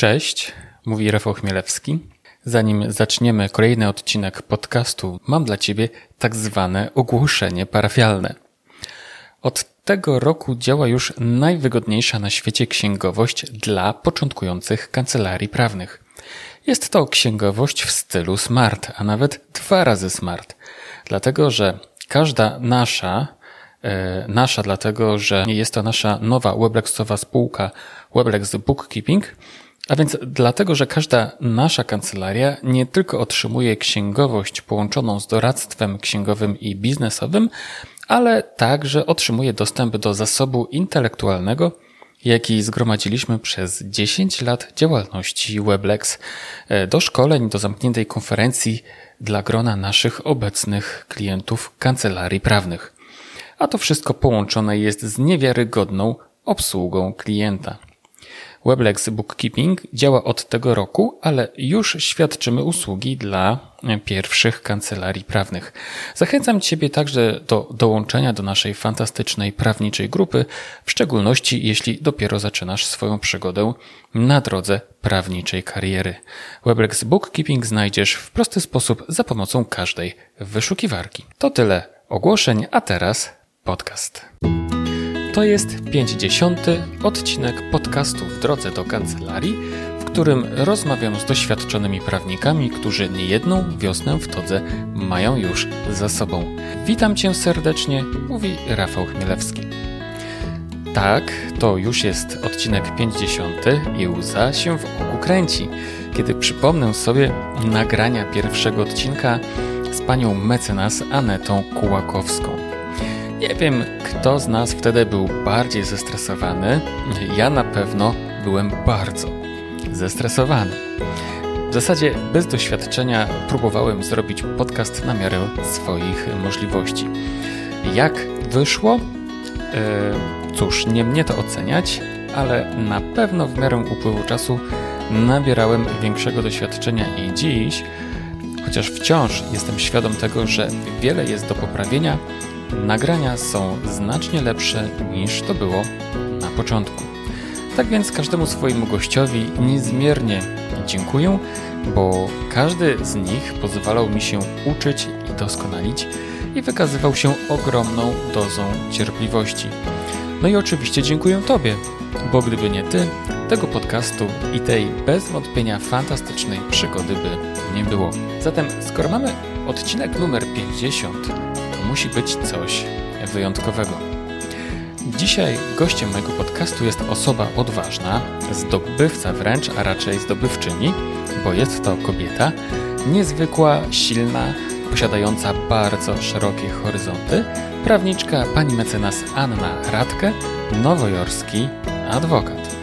Cześć, mówi Rafał Chmielewski. Zanim zaczniemy kolejny odcinek podcastu, mam dla Ciebie tak zwane ogłoszenie parafialne. Od tego roku działa już najwygodniejsza na świecie księgowość dla początkujących kancelarii prawnych. Jest to księgowość w stylu smart, a nawet dwa razy smart. Dlatego, że każda nasza, e, nasza dlatego, że jest to nasza nowa Weblexowa spółka Weblex Bookkeeping, a więc dlatego, że każda nasza kancelaria nie tylko otrzymuje księgowość połączoną z doradztwem księgowym i biznesowym, ale także otrzymuje dostęp do zasobu intelektualnego, jaki zgromadziliśmy przez 10 lat działalności Weblex, e, do szkoleń, do zamkniętej konferencji dla grona naszych obecnych klientów kancelarii prawnych. A to wszystko połączone jest z niewiarygodną obsługą klienta. Weblex Bookkeeping działa od tego roku, ale już świadczymy usługi dla pierwszych kancelarii prawnych. Zachęcam Ciebie także do dołączenia do naszej fantastycznej prawniczej grupy, w szczególności jeśli dopiero zaczynasz swoją przygodę na drodze prawniczej kariery. Weblex Bookkeeping znajdziesz w prosty sposób za pomocą każdej wyszukiwarki. To tyle ogłoszeń, a teraz podcast. To jest 50. odcinek podcastu w drodze do kancelarii, w którym rozmawiam z doświadczonymi prawnikami, którzy niejedną wiosnę w Todze mają już za sobą. Witam Cię serdecznie, mówi Rafał Chmielewski. Tak, to już jest odcinek 50 i łza się w oku kręci, kiedy przypomnę sobie nagrania pierwszego odcinka z panią mecenas Anetą Kułakowską. Nie wiem, kto z nas wtedy był bardziej zestresowany. Ja na pewno byłem bardzo zestresowany. W zasadzie bez doświadczenia próbowałem zrobić podcast na miarę swoich możliwości. Jak wyszło? E, cóż, nie mnie to oceniać, ale na pewno w miarę upływu czasu nabierałem większego doświadczenia i dziś, chociaż wciąż jestem świadom tego, że wiele jest do poprawienia, nagrania są znacznie lepsze niż to było na początku. Tak więc każdemu swojemu gościowi niezmiernie dziękuję, bo każdy z nich pozwalał mi się uczyć i doskonalić i wykazywał się ogromną dozą cierpliwości. No i oczywiście dziękuję Tobie, bo gdyby nie Ty, tego podcastu i tej bez wątpienia fantastycznej przygody by nie było. Zatem, skoro mamy odcinek numer 50, musi być coś wyjątkowego. Dzisiaj gościem mojego podcastu jest osoba odważna, zdobywca wręcz, a raczej zdobywczyni, bo jest to kobieta, niezwykła, silna, posiadająca bardzo szerokie horyzonty, prawniczka pani mecenas Anna Radke, nowojorski adwokat.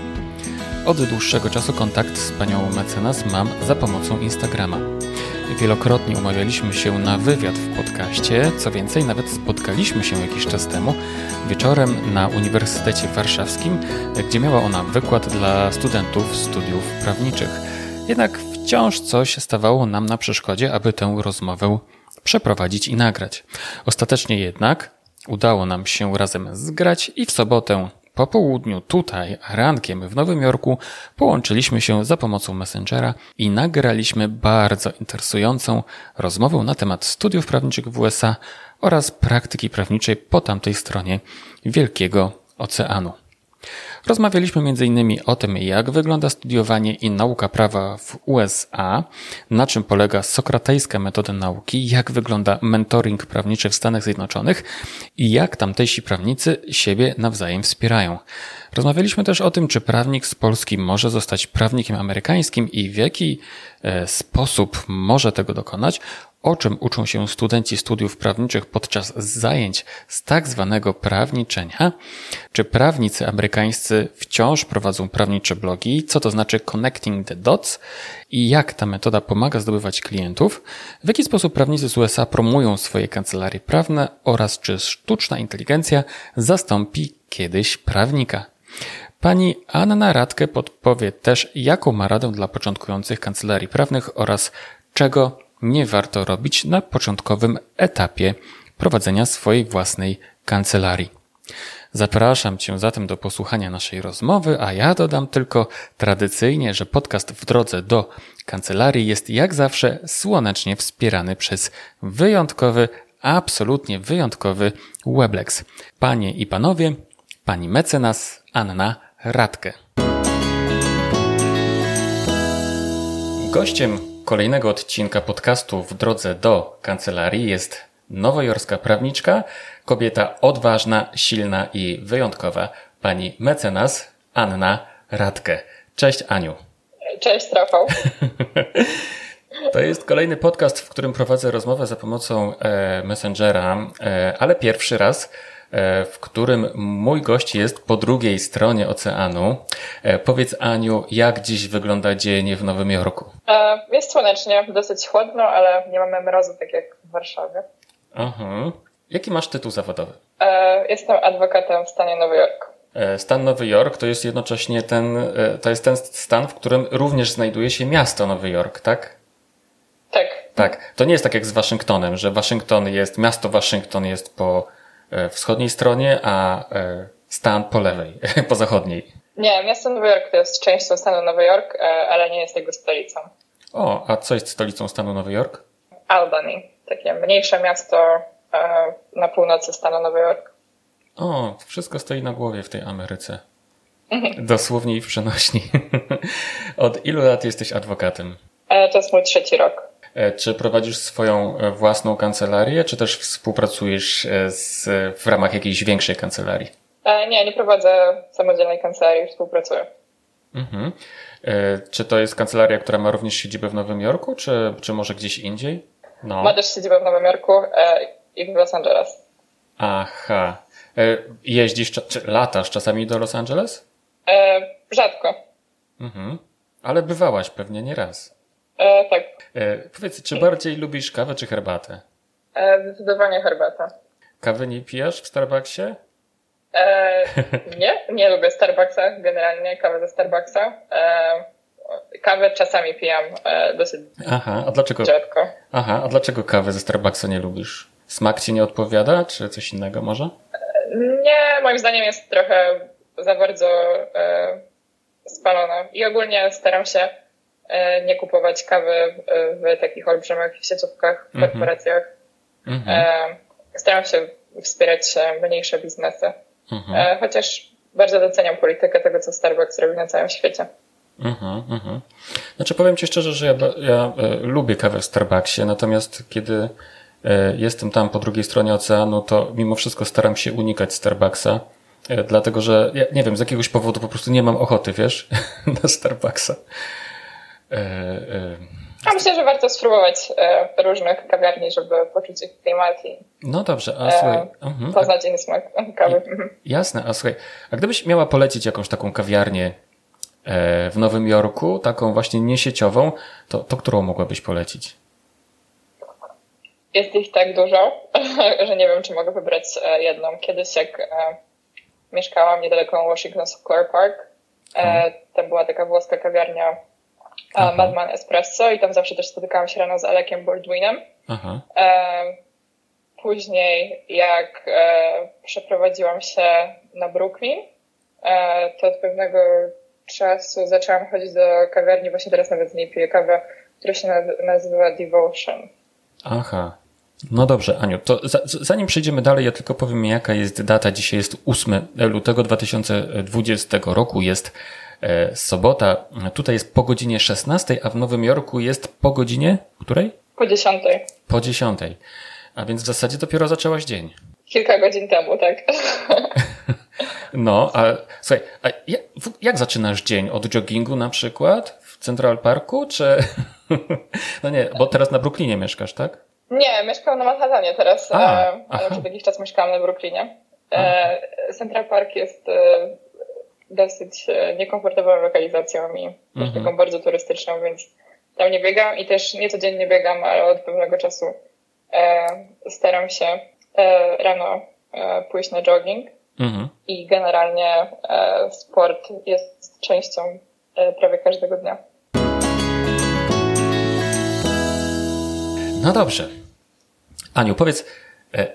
Od dłuższego czasu kontakt z panią mecenas mam za pomocą Instagrama. Wielokrotnie umawialiśmy się na wywiad w podcaście, co więcej, nawet spotkaliśmy się jakiś czas temu wieczorem na Uniwersytecie Warszawskim, gdzie miała ona wykład dla studentów studiów prawniczych. Jednak wciąż coś stawało nam na przeszkodzie, aby tę rozmowę przeprowadzić i nagrać. Ostatecznie jednak udało nam się razem zgrać i w sobotę po południu tutaj, rankiem w Nowym Jorku, połączyliśmy się za pomocą Messengera i nagraliśmy bardzo interesującą rozmowę na temat studiów prawniczych w USA oraz praktyki prawniczej po tamtej stronie Wielkiego Oceanu. Rozmawialiśmy m.in. o tym, jak wygląda studiowanie i nauka prawa w USA, na czym polega sokratejska metoda nauki, jak wygląda mentoring prawniczy w Stanach Zjednoczonych i jak tamtejsi prawnicy siebie nawzajem wspierają. Rozmawialiśmy też o tym, czy prawnik z Polski może zostać prawnikiem amerykańskim i w jaki e, sposób może tego dokonać o czym uczą się studenci studiów prawniczych podczas zajęć z tak zwanego prawniczenia, czy prawnicy amerykańscy wciąż prowadzą prawnicze blogi, co to znaczy connecting the dots? I jak ta metoda pomaga zdobywać klientów, w jaki sposób prawnicy z USA promują swoje kancelarie prawne oraz czy sztuczna inteligencja zastąpi kiedyś prawnika. Pani Anna Radke podpowie też, jaką ma radę dla początkujących kancelarii prawnych oraz czego nie warto robić na początkowym etapie prowadzenia swojej własnej kancelarii. Zapraszam Cię zatem do posłuchania naszej rozmowy, a ja dodam tylko tradycyjnie, że podcast w drodze do kancelarii jest jak zawsze słonecznie wspierany przez wyjątkowy, absolutnie wyjątkowy Weblex. Panie i panowie, pani mecenas Anna Radke. Gościem kolejnego odcinka podcastu w drodze do kancelarii jest nowojorska prawniczka, kobieta odważna, silna i wyjątkowa, pani mecenas Anna Radke. Cześć Aniu. Cześć Rafał. To jest kolejny podcast, w którym prowadzę rozmowę za pomocą e, Messengera, e, ale pierwszy raz, w którym mój gość jest po drugiej stronie oceanu. Powiedz Aniu, jak dziś wygląda dzień w Nowym Jorku? Jest słonecznie, dosyć chłodno, ale nie mamy mrozu tak jak w Warszawie. Aha. Jaki masz tytuł zawodowy? Jestem adwokatem w stanie Nowy Jork. Stan Nowy Jork to jest jednocześnie ten, to jest ten stan, w którym również znajduje się miasto Nowy Jork, tak? Tak. Tak. To nie jest tak jak z Waszyngtonem, że Waszyngton jest, miasto Waszyngton jest po e, wschodniej stronie, a e, stan po lewej, po zachodniej. Nie, miasto Nowy Jork to jest częścią stanu Nowy Jork, e, ale nie jest jego stolicą. O, a co jest stolicą stanu Nowy Jork? Albany, takie mniejsze miasto na północy stanu Nowy Jork. O, wszystko stoi na głowie w tej Ameryce. Mhm. Dosłownie i w przenośni. Od ilu lat jesteś adwokatem? To jest mój trzeci rok. E, czy prowadzisz swoją e, własną kancelarię, czy też współpracujesz e, z, w ramach jakiejś większej kancelarii? Nie, nie prowadzę samodzielnej kancelarii, współpracuję. Mhm. Czy to jest kancelaria, która ma również siedzibę w Nowym Jorku, czy, czy może gdzieś indziej? No. Ma też siedzibę w Nowym Jorku i w Los Angeles. Aha. Jeździsz, czy latasz czasami do Los Angeles? Rzadko. Mhm. Ale bywałaś pewnie nie raz. E, tak. E, powiedz, czy bardziej lubisz kawę czy herbatę? E, zdecydowanie herbatę. Kawy nie pijesz w Starbucksie? E, nie, nie lubię Starbucksa, generalnie kawę ze Starbucksa. E, kawę czasami pijam e, dosyć Aha, a dlaczego? rzadko. Aha, a dlaczego kawę ze Starbucksa nie lubisz? Smak ci nie odpowiada, czy coś innego może? Nie, moim zdaniem jest trochę za bardzo e, spalona. I ogólnie staram się E, nie kupować kawy w takich olbrzymich sieciówkach, w mhm. korporacjach. Mhm. Staram się wspierać mniejsze biznesy. Mhm. E, chociaż bardzo doceniam politykę tego, co Starbucks robi na całym świecie. Mhm, mhm. Znaczy powiem Ci szczerze, że ja, ja e, lubię kawę w Starbucksie, natomiast kiedy jestem tam po drugiej stronie oceanu, to mimo wszystko staram się unikać Starbucksa, dlatego że ja nie wiem, z jakiegoś powodu po prostu nie mam ochoty, wiesz, na Starbucksa. E, e, a myślę, że warto spróbować e, różnych kawiarni, żeby poczuć ich klimat i no dobrze, a słuchaj. Uh-huh. Poznać inny smak kawy. Mhm. Jasne, a słuchaj, a gdybyś miała polecić jakąś taką kawiarnię w Nowym Jorku, taką właśnie niesieciową, to, to którą mogłabyś polecić? Jest ich tak dużo, że nie wiem, czy mogę wybrać jedną. Kiedyś jak mieszkałam niedaleko Washington Square Park, hmm. tam była taka włoska kawiarnia Aha. Madman Espresso i tam zawsze też spotykałam się rano z Alekiem Baldwinem. Aha. E, później jak e, przeprowadziłam się na Brooklyn, e, to od pewnego czasu zaczęłam chodzić do kawiarni, właśnie teraz nawet z niej piję kawę, która się nazywa Devotion. Aha. No dobrze, Aniu, to zanim przejdziemy dalej, ja tylko powiem, jaka jest data. Dzisiaj jest 8 lutego 2020 roku, jest sobota. Tutaj jest po godzinie 16, a w Nowym Jorku jest po godzinie której? Po 10. Po 10. A więc w zasadzie dopiero zaczęłaś dzień. Kilka godzin temu, tak. No, a słuchaj, a jak, jak zaczynasz dzień? Od joggingu na przykład w Central Parku, czy... No nie, bo teraz na Brooklynie mieszkasz, tak? Nie, mieszkam na Manhattanie teraz, a, e, ale przez jakiś czas mieszkałam na Brooklynie. E, Central Park jest dosyć e, niekomfortową lokalizacją i mhm. taką bardzo turystyczną, więc tam nie biegam i też nie codziennie biegam, ale od pewnego czasu e, staram się e, rano e, pójść na jogging mhm. i generalnie e, sport jest częścią e, prawie każdego dnia. No dobrze. Aniu, powiedz,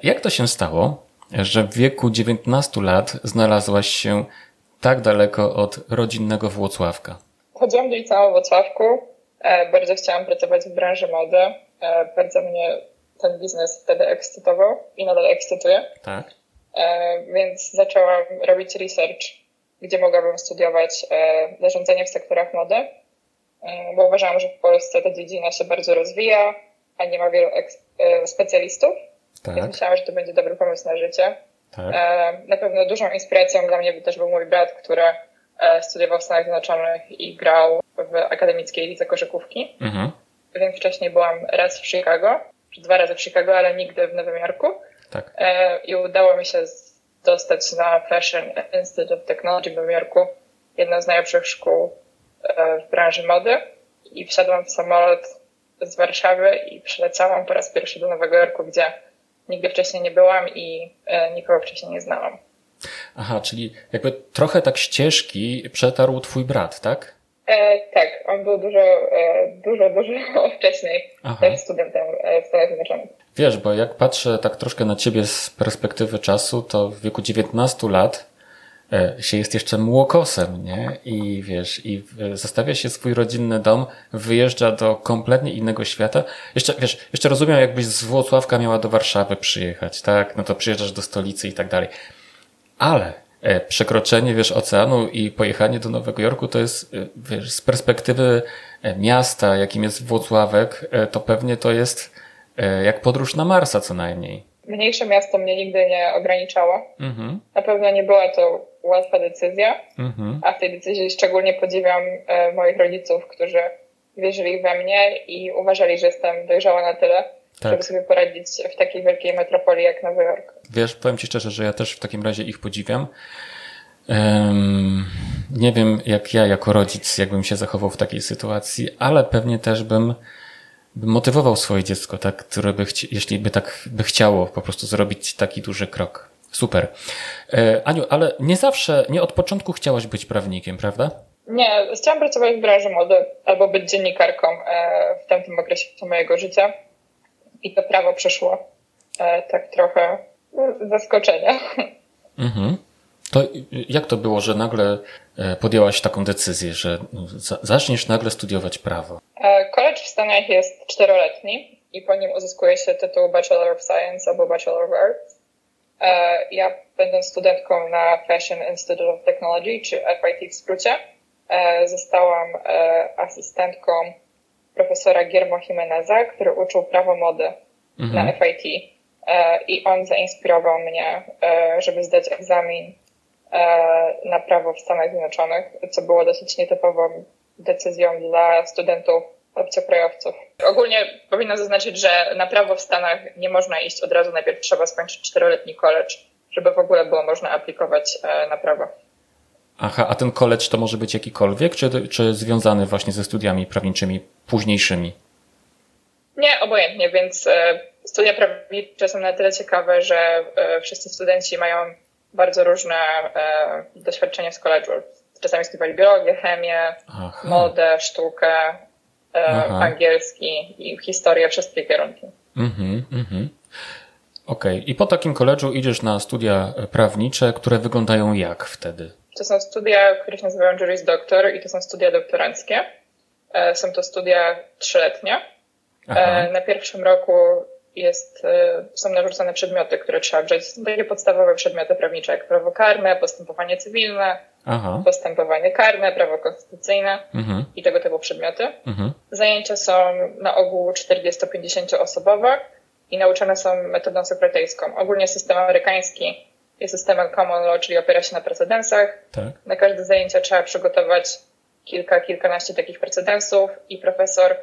jak to się stało, że w wieku 19 lat znalazłaś się tak daleko od rodzinnego Włocławka? Chodziłam do liceum w Włocławku. E, bardzo chciałam pracować w branży mody. E, bardzo mnie ten biznes wtedy ekscytował i nadal ekscytuje. Tak. E, więc zaczęłam robić research, gdzie mogłabym studiować zarządzanie w sektorach mody, bo uważałam, że w Polsce ta dziedzina się bardzo rozwija, a nie ma wielu specjalistów. Tak. Więc myślałam, że to będzie dobry pomysł na życie. Tak. Na pewno dużą inspiracją dla mnie też był mój brat, który studiował w Stanach Zjednoczonych i grał w akademickiej lidze koszykówki. Mhm. Więc wcześniej byłam raz w Chicago, czy dwa razy w Chicago, ale nigdy w Nowym Jorku. Tak. E, I udało mi się dostać na Fashion Institute of Technology w Nowym Jorku, jedna z najlepszych szkół e, w branży mody. I wsiadłam w samolot z Warszawy i przyleciałam po raz pierwszy do Nowego Jorku, gdzie nigdy wcześniej nie byłam i e, nikogo wcześniej nie znałam. Aha, czyli jakby trochę tak ścieżki przetarł twój brat, tak? E, tak, on był dużo, e, dużo, dużo wcześniej Aha. też studentem e, w Stanach Zjednoczonych. Wiesz, bo jak patrzę tak troszkę na ciebie z perspektywy czasu, to w wieku 19 lat się jest jeszcze młokosem, nie? I wiesz, i zostawia się swój rodzinny dom, wyjeżdża do kompletnie innego świata. Jeszcze, wiesz, jeszcze rozumiem, jakbyś z Włocławka miała do Warszawy przyjechać, tak? No to przyjeżdżasz do stolicy i tak dalej. Ale E, przekroczenie, wiesz, oceanu i pojechanie do Nowego Jorku to jest, e, wiesz, z perspektywy e, miasta, jakim jest Włocławek, to pewnie to jest jak podróż na Marsa co najmniej. Mniejsze miasto mnie nigdy nie ograniczało. Mhm. Na pewno nie była to łatwa decyzja, mhm. a w tej decyzji szczególnie podziwiam moich rodziców, którzy wierzyli we mnie i uważali, że jestem dojrzała na tyle, tak. żeby sobie poradzić w takiej wielkiej metropolii jak Nowy Jork. Wiesz, powiem Ci szczerze, że ja też w takim razie ich podziwiam. Um, nie wiem, jak ja jako rodzic, jakbym się zachował w takiej sytuacji, ale pewnie też bym, bym motywował swoje dziecko, tak, które by, chci- jeśli by tak by chciało po prostu zrobić taki duży krok. Super. E, Aniu, ale nie zawsze, nie od początku chciałaś być prawnikiem, prawda? Nie, chciałam pracować w branży mody albo być dziennikarką e, w tamtym okresie mojego życia i to prawo przeszło e, tak trochę zaskoczenia. Mhm. To jak to było, że nagle podjęłaś taką decyzję, że zaczniesz nagle studiować prawo? E, w Stanach jest czteroletni i po nim uzyskuje się tytuł Bachelor of Science albo Bachelor of Arts. Ja będąc studentką na Fashion Institute of Technology, czy FIT w skrócie, zostałam asystentką profesora Guillermo Jimeneza, który uczył prawo mody mhm. na FIT. E, I on zainspirował mnie, e, żeby zdać egzamin e, na prawo w Stanach Zjednoczonych, co było dosyć nietypową decyzją dla studentów obcokrajowców. Ogólnie powinno zaznaczyć, że na prawo w Stanach nie można iść od razu, najpierw trzeba skończyć czteroletni college, żeby w ogóle było można aplikować na prawo. Aha, a ten college to może być jakikolwiek, czy, czy związany właśnie ze studiami prawniczymi późniejszymi? Nie, obojętnie, więc e, studia prawnicze są na tyle ciekawe, że e, wszyscy studenci mają bardzo różne e, doświadczenia z college'u. Czasami studiowali biologię, chemię, Aha. modę, sztukę, Aha. angielski i historię, wszystkie kierunki. Mhm, mhm. Okej, okay. i po takim koledżu idziesz na studia prawnicze, które wyglądają jak wtedy? To są studia, które się nazywają Juris Doctor i to są studia doktoranckie. Są to studia trzyletnie Aha. E, na pierwszym roku jest, e, są narzucone przedmioty, które trzeba wziąć. Są takie podstawowe przedmioty prawnicze, jak prawo karne, postępowanie cywilne, Aha. postępowanie karne, prawo konstytucyjne mhm. i tego typu przedmioty. Mhm. Zajęcia są na ogół 40-50 osobowe i nauczane są metodą sokratejską. Ogólnie system amerykański jest systemem common law, czyli opiera się na precedensach. Tak. Na każde zajęcia trzeba przygotować kilka, kilkanaście takich precedensów i profesor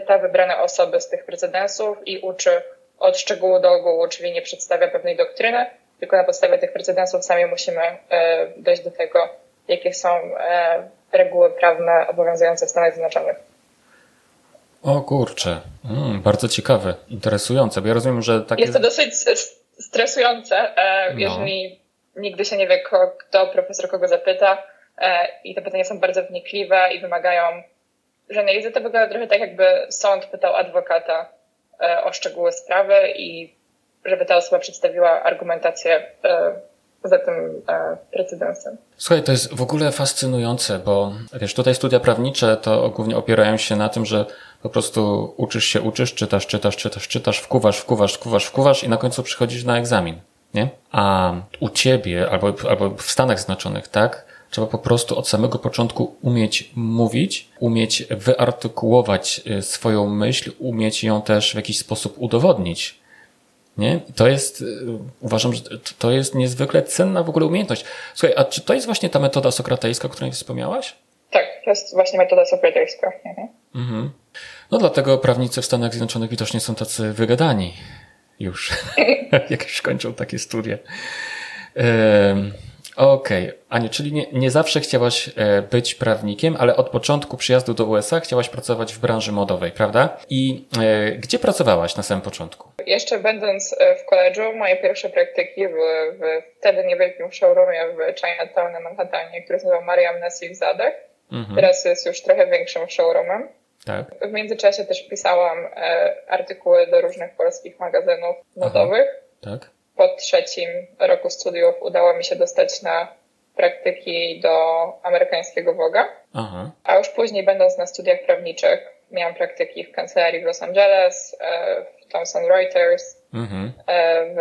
te wybrane osoby z tych precedensów i uczy od szczegółu do ogółu, czyli nie przedstawia pewnej doktryny, tylko na podstawie tych precedensów sami musimy e, dojść do tego, jakie są e, reguły prawne obowiązujące w Stanach Zjednoczonych. O kurczę, mm, bardzo ciekawe, interesujące, bo ja rozumiem, że takie... Jest to dosyć stresujące, e, no. jeżeli nigdy się nie wie, kto profesor kogo zapyta i te pytania są bardzo wnikliwe i wymagają że na to wygląda trochę tak, jakby sąd pytał adwokata e, o szczegóły sprawy i żeby ta osoba przedstawiła argumentację e, za tym e, precedensem. Słuchaj, to jest w ogóle fascynujące, bo wiesz, tutaj studia prawnicze to głównie opierają się na tym, że po prostu uczysz się, uczysz, czytasz, czytasz, czytasz, czytasz, wkuwasz, wkuwasz, wkuwasz, wkuwasz i na końcu przychodzisz na egzamin, nie? A u ciebie, albo, albo w Stanach Zjednoczonych, tak? Trzeba po prostu od samego początku umieć mówić, umieć wyartykułować y, swoją myśl, umieć ją też w jakiś sposób udowodnić. Nie? To jest, y, uważam, że to jest niezwykle cenna w ogóle umiejętność. Słuchaj, a czy to jest właśnie ta metoda sokratejska, o której wspomniałaś? Tak, to jest właśnie metoda sokratejska. Mhm. Mhm. No dlatego prawnicy w Stanach Zjednoczonych widocznie są tacy wygadani już, jak już kończą takie studia. Okej, okay. Aniu, czyli nie, nie zawsze chciałaś e, być prawnikiem, ale od początku przyjazdu do USA chciałaś pracować w branży modowej, prawda? I e, gdzie pracowałaś na samym początku? Jeszcze będąc e, w koledżu, moje pierwsze praktyki były w wtedy niewielkim showroomie w Chinatown na Manhattanie, który nazywał Mariam Nasi w Zadach. Mhm. Teraz jest już trochę większym showroomem. Tak. W międzyczasie też pisałam e, artykuły do różnych polskich magazynów modowych. Aha. Tak po trzecim roku studiów udało mi się dostać na praktyki do amerykańskiego Woga. A już później, będąc na studiach prawniczych, miałam praktyki w kancelarii w Los Angeles, e, w Thomson Reuters, mhm. E, w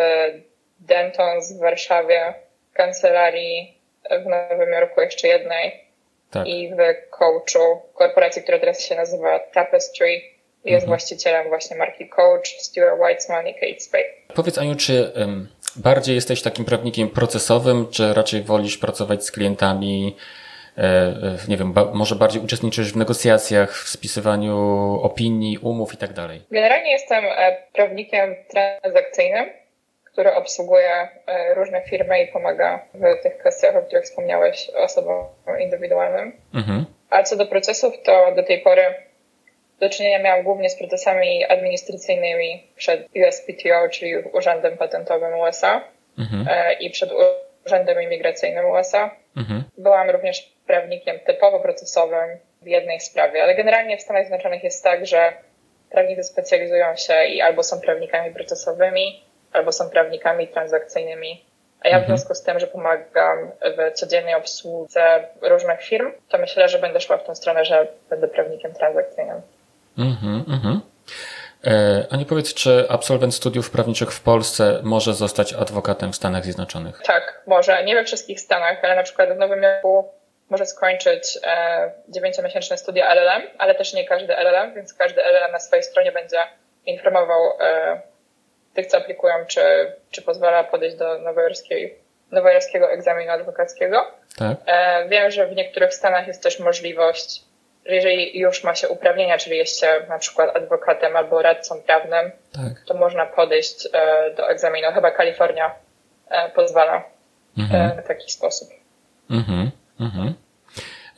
Dentons w Warszawie, w kancelarii w Nowym Jorku jeszcze jednej tak. i w coachu korporacji, która teraz się nazywa Tapestry jest mhm. właścicielem właśnie marki Coach, Stuart Weitzman i Kate Spade. Powiedz Aniu, czy um, bardziej jesteś takim prawnikiem procesowym, czy raczej wolisz pracować z klientami, e, e nie wiem, może bardziej uczestniczysz w negocjacjach, w spisywaniu opinii, umów i tak dalej? Generalnie jestem e, prawnikiem transakcyjnym, który obsługuje różne firmy i pomaga w tych kwestiach, o których wspomniałeś, osobom indywidualnym. Mhm. A co do procesów, to do tej pory do czynienia miałam głównie z procesami administracyjnymi przed USPTO, czyli Urzędem Patentowym USA mhm. E, i przed Urzędem Imigracyjnym USA. Mhm. Byłam również prawnikiem typowo procesowym w jednej sprawie, ale generalnie w Stanach Zjednoczonych jest tak, że prawnicy specjalizują się i albo są prawnikami procesowymi, albo są prawnikami transakcyjnymi. A ja w mhm. związku z tym, że pomagam w codziennej obsłudze różnych firm, to myślę, że będę szła w tą stronę, że będę prawnikiem transakcyjnym. Mhm, mhm. E, a nie powiedz, czy absolwent studiów prawniczych w Polsce może zostać adwokatem w Stanach Zjednoczonych? Tak, może. Nie we wszystkich Stanach, ale na przykład w Nowym Jorku może skończyć dziewięciomiesięczne studia LLM, ale też nie każdy LLM, więc każdy LLM na swojej stronie będzie informował e, tych, co aplikują, czy, czy pozwala podejść do nowojorskiej, nowojorskiego egzaminu adwokackiego. Tak. E, wiem, że w niektórych stanach jest też możliwość że jeżeli już ma się uprawnienia, czyli jest się na przykład adwokatem albo radcą prawnym, tak. to można podejść e, do egzaminu. Chyba Kalifornia e, pozwala mhm. E, w taki sposób. Mhm. Mhm.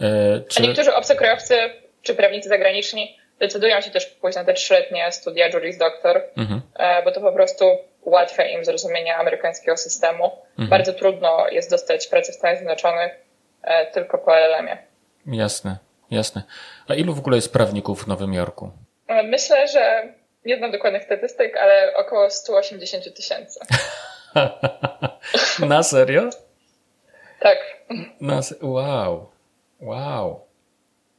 E, czy... A niektórzy obcokrajowcy czy prawnicy zagraniczni decydują się też pójść na te trzyletnie studia Juris Doctor, mhm. bo to po prostu ułatwia im zrozumienie amerykańskiego systemu. Mhm. Bardzo trudno jest dostać pracę w Stanach Zjednoczonych tylko po LLM-ie. Jasne. Jasne. A ilu w ogóle jest prawników w Nowym Jorku? E, myślę, że nie znam dokładnych statystyk, ale około 180 tysięcy. Na serio? tak. Na se- wow. Wow.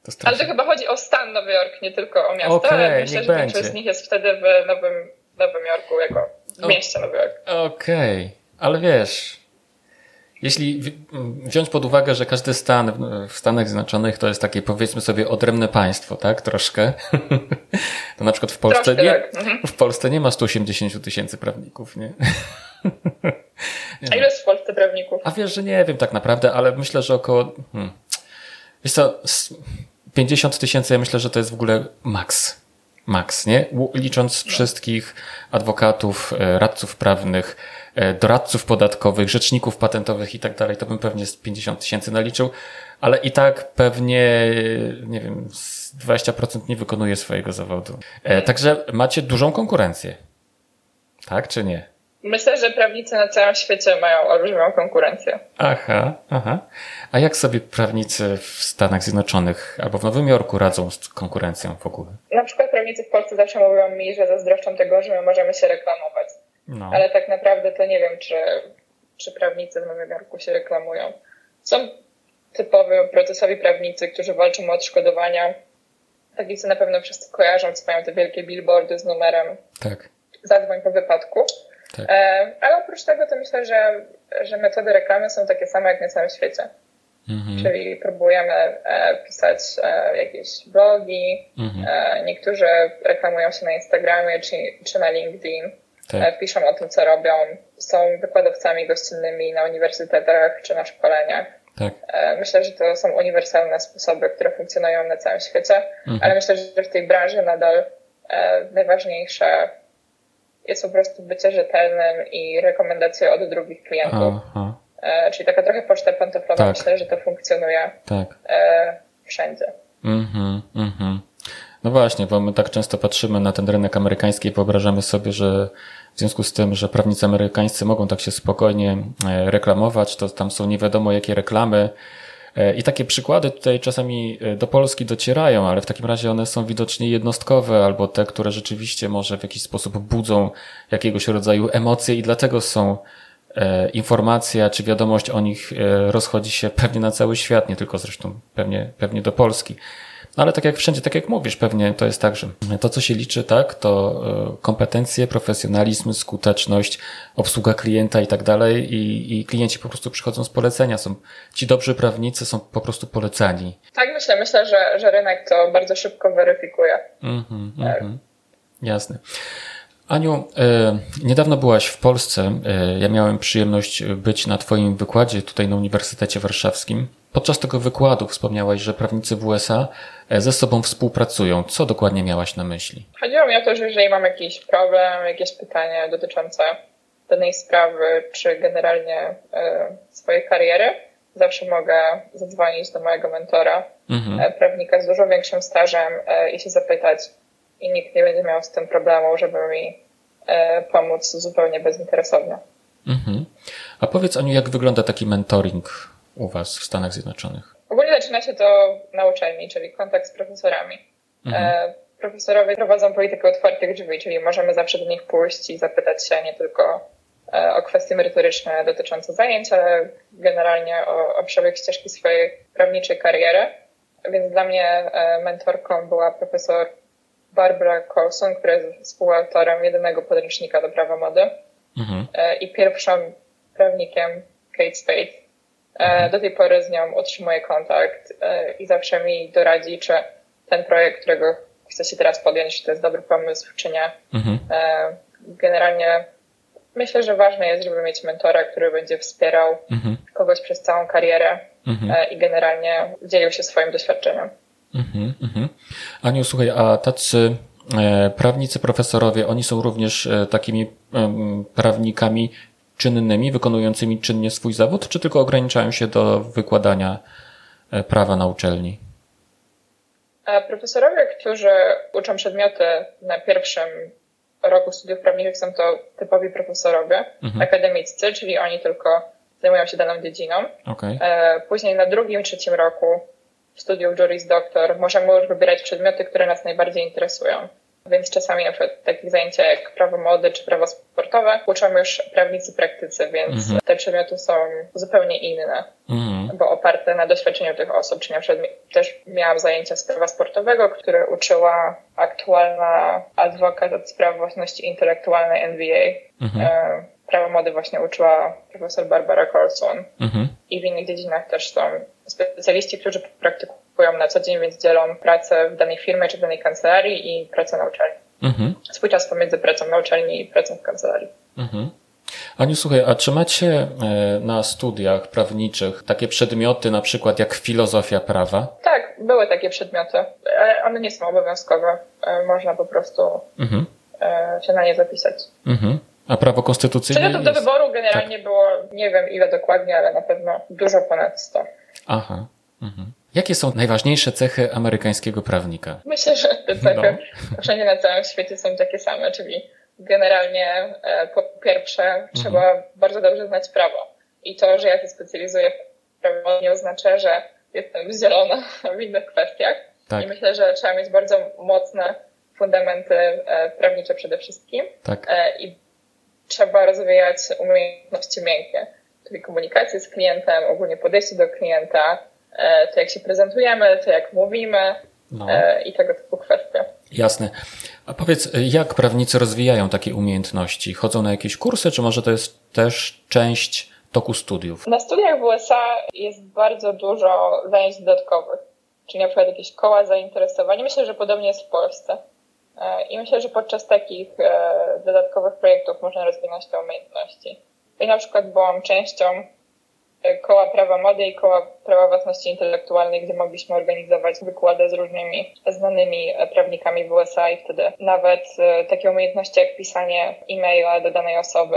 To ale to chyba chodzi o stan Nowy Jork, nie tylko o miasto. Okay, ale myślę, że będzie. większość z nich jest wtedy w Nowym, Nowym Jorku, jako w mieście Nowy Jork. Okej, okay. ale wiesz, jeśli wziąć pod uwagę, że każdy stan w Stanach Zjednoczonych to jest takie powiedzmy sobie odrębne państwo, tak? Troszkę. To na przykład w Polsce, nie, tak. mhm. w Polsce nie ma 180 tysięcy prawników, nie? A ile jest w Polsce prawników? A wiesz, że nie wiem tak naprawdę, ale myślę, że około, hmm, wiesz co, 50 tysięcy ja myślę, że to jest w ogóle maks. Maks, nie? Licząc wszystkich adwokatów, e, radców prawnych, doradców podatkowych, rzeczników patentowych i tak dalej, to bym pewnie z 50 tysięcy naliczył, ale i tak pewnie, nie wiem, 20% nie wykonuje swojego zawodu. E, także macie dużą konkurencję. Tak czy nie? Myślę, że prawnicy na całym świecie mają olbrzymią konkurencję. Aha, aha. A jak sobie prawnicy w Stanach Zjednoczonych albo w Nowym Jorku radzą z konkurencją w ogóle? Na przykład prawnicy w Polsce zawsze mówią mi, że zazdroszczą tego, że my możemy się reklamować no. ale tak naprawdę to nie wiem, czy, czy prawnicy w Nowym Jorku się reklamują. Są typowi procesowi prawnicy, którzy walczą o odszkodowania. Takiej, co na pewno wszyscy kojarzą, co mają te wielkie billboardy z numerem. Tak. Zadzwoń po wypadku. Tak. E, ale oprócz tego to myślę, że, że metody reklamy są takie same jak na całym świecie. Mhm. Czyli próbujemy e, pisać e, jakieś blogi. Mhm. E, niektórzy reklamują się na Instagramie czy, czy na LinkedIn. Tak. E, piszą o tym, co robią. Są wykładowcami gościnnymi na uniwersytetach czy na szkoleniach. Tak. E, myślę, że to są uniwersalne sposoby, które funkcjonują na całym świecie, mhm. ale myślę, że w tej branży nadal e, najważniejsze jest po prostu bycie rzetelnym i rekomendacje od drugich klientów. Aha. Czyli taka trochę poczta pantoflowa. Tak. Myślę, że to funkcjonuje tak. wszędzie. Mhm, mhm. No właśnie, bo my tak często patrzymy na ten rynek amerykański i wyobrażamy sobie, że w związku z tym, że prawnicy amerykańscy mogą tak się spokojnie e, reklamować, to tam są nie wiadomo jakie reklamy. E, I takie przykłady tutaj czasami e, do Polski docierają, ale w takim razie one są widocznie jednostkowe albo te, które rzeczywiście może w jakiś sposób budzą jakiegoś rodzaju emocje i dlatego są informacja czy wiadomość o nich rozchodzi się pewnie na cały świat, nie tylko zresztą pewnie, pewnie do Polski. No ale tak jak wszędzie, tak jak mówisz, pewnie to jest tak, że to, co się liczy, tak, to e, kompetencje, profesjonalizm, skuteczność, obsługa klienta i tak dalej i, i klienci po prostu przychodzą z polecenia. Są ci dobrzy prawnicy są po prostu polecani. Tak myślę, myślę, że, że rynek to bardzo szybko weryfikuje. Mhm, mhm. Jasne. Aniu, e, niedawno byłaś w Polsce. E, ja miałem przyjemność być na Twoim wykładzie tutaj na Uniwersytecie Warszawskim. Podczas tego wykładu wspomniałaś, że prawnicy w USA e, ze sobą współpracują. Co dokładnie miałaś na myśli? Chodziło mi o to, że jeżeli mam jakiś problem, jakieś pytanie dotyczące danej sprawy, czy generalnie swojej kariery, zawsze mogę zadzwonić do mojego mentora, mhm. prawnika z dużo większym stażem i się zapytać, i nikt nie będzie miał z tym problemu, żeby mi e, pomóc zupełnie bezinteresownie. Mhm. A powiedz Aniu, jak wygląda taki mentoring u Was w Stanach Zjednoczonych? Ogólnie zaczyna się to na uczelni, czyli kontakt z profesorami. Mhm. E, profesorowie prowadzą politykę otwartych drzwi, czyli możemy zawsze do nich pójść i zapytać się nie tylko e, o kwestie merytoryczne dotyczące zajęć, ale generalnie o, o przebieg ścieżki swojej prawniczej kariery. Więc dla mnie mentorką była profesor Barbara Colson, która jest współautorem jedynego podręcznika do prawa mody mhm. E, i pierwszym prawnikiem Kate Spade. E, mhm. Do tej pory z nią utrzymuję kontakt e, i zawsze mi doradzi, czy ten projekt, którego chcę się teraz podjąć, czy to jest dobry pomysł, czy nie. Mhm. Generalnie myślę, że ważne jest, żeby mieć mentora, który będzie wspierał mhm. kogoś przez całą karierę mhm. i generalnie dzielił się swoim doświadczeniem. Mhm, mhm. Aniu, słuchaj, a tacy e, prawnicy, profesorowie, oni są również e, takimi prawnikami czynnymi, wykonującymi czynnie swój zawód, czy tylko ograniczają się do wykładania e, prawa na uczelni? Profesorowie, którzy uczą przedmioty na pierwszym roku studiów prawniczych są to typowi profesorowie mhm. akademiccy, czyli oni tylko zajmują się daną dziedziną. Okay. Później na drugim, trzecim roku studiów Juris Doctor możemy już wybierać przedmioty, które nas najbardziej interesują. Więc czasami na przykład takich zajęcia jak prawo mody czy prawo sportowe uczą już prawnicy praktycy, więc mhm. te przedmioty są zupełnie inne, mhm. bo oparte na doświadczeniu tych osób. Czyli na przykład też miałam zajęcia z prawa sportowego, które uczyła aktualna adwokat od spraw własności intelektualnej NBA. Mhm. E, prawo mody właśnie uczyła profesor Barbara Colson. Mhm. I w innych dziedzinach też są specjaliści, którzy praktykują na co dzień, więc dzielą pracę w danej firmie czy w danej kancelarii i pracę na uczelni. Mhm. Swój czas pomiędzy pracą na uczelni i pracą w kancelarii. Mhm. Aniu, słuchaj, a czy macie e, na studiach prawniczych takie przedmioty, na przykład jak filozofia prawa? Tak, były takie przedmioty. One nie są obowiązkowe. E, można po prostu mhm. E, się na nie zapisać. Mhm. A prawo konstytucyjne? Przedmiotów do wyboru generalnie tak. było, nie wiem ile dokładnie, ale na pewno dużo ponad 100. Aha. Mhm. Jakie są najważniejsze cechy amerykańskiego prawnika? Myślę, że te cechy no. wszędzie na całym świecie są takie same, czyli generalnie e, po pierwsze mhm. trzeba bardzo dobrze znać prawo. I to, że ja się specjalizuję w prawo nie oznacza, że jestem zielona w innych kwestiach. Tak. I myślę, że trzeba mieć bardzo mocne fundamenty e, prawnicze przede wszystkim. Tak. E, I trzeba rozwijać umiejętności miękkie, czyli komunikację z klientem, ogólnie podejście do klienta, e, to jak się prezentujemy, to jak mówimy no. E, i tego typu kwestie. Jasne. A powiedz, jak prawnicy rozwijają takie umiejętności? Chodzą na jakieś kursy, czy może to jest też część toku studiów? Na studiach w USA jest bardzo dużo zajęć dodatkowych, czyli na przykład jakieś koła zainteresowań. Myślę, że podobnie jest w Polsce. E, I myślę, że podczas takich e, dodatkowych projektów można rozwinąć te umiejętności. I na przykład byłam częścią e, koła prawa mody i koła prawa własności intelektualnej, gdzie mogliśmy organizować wykłady z różnymi znanymi prawnikami w USA i wtedy nawet takie umiejętności jak pisanie e-maila do danej osoby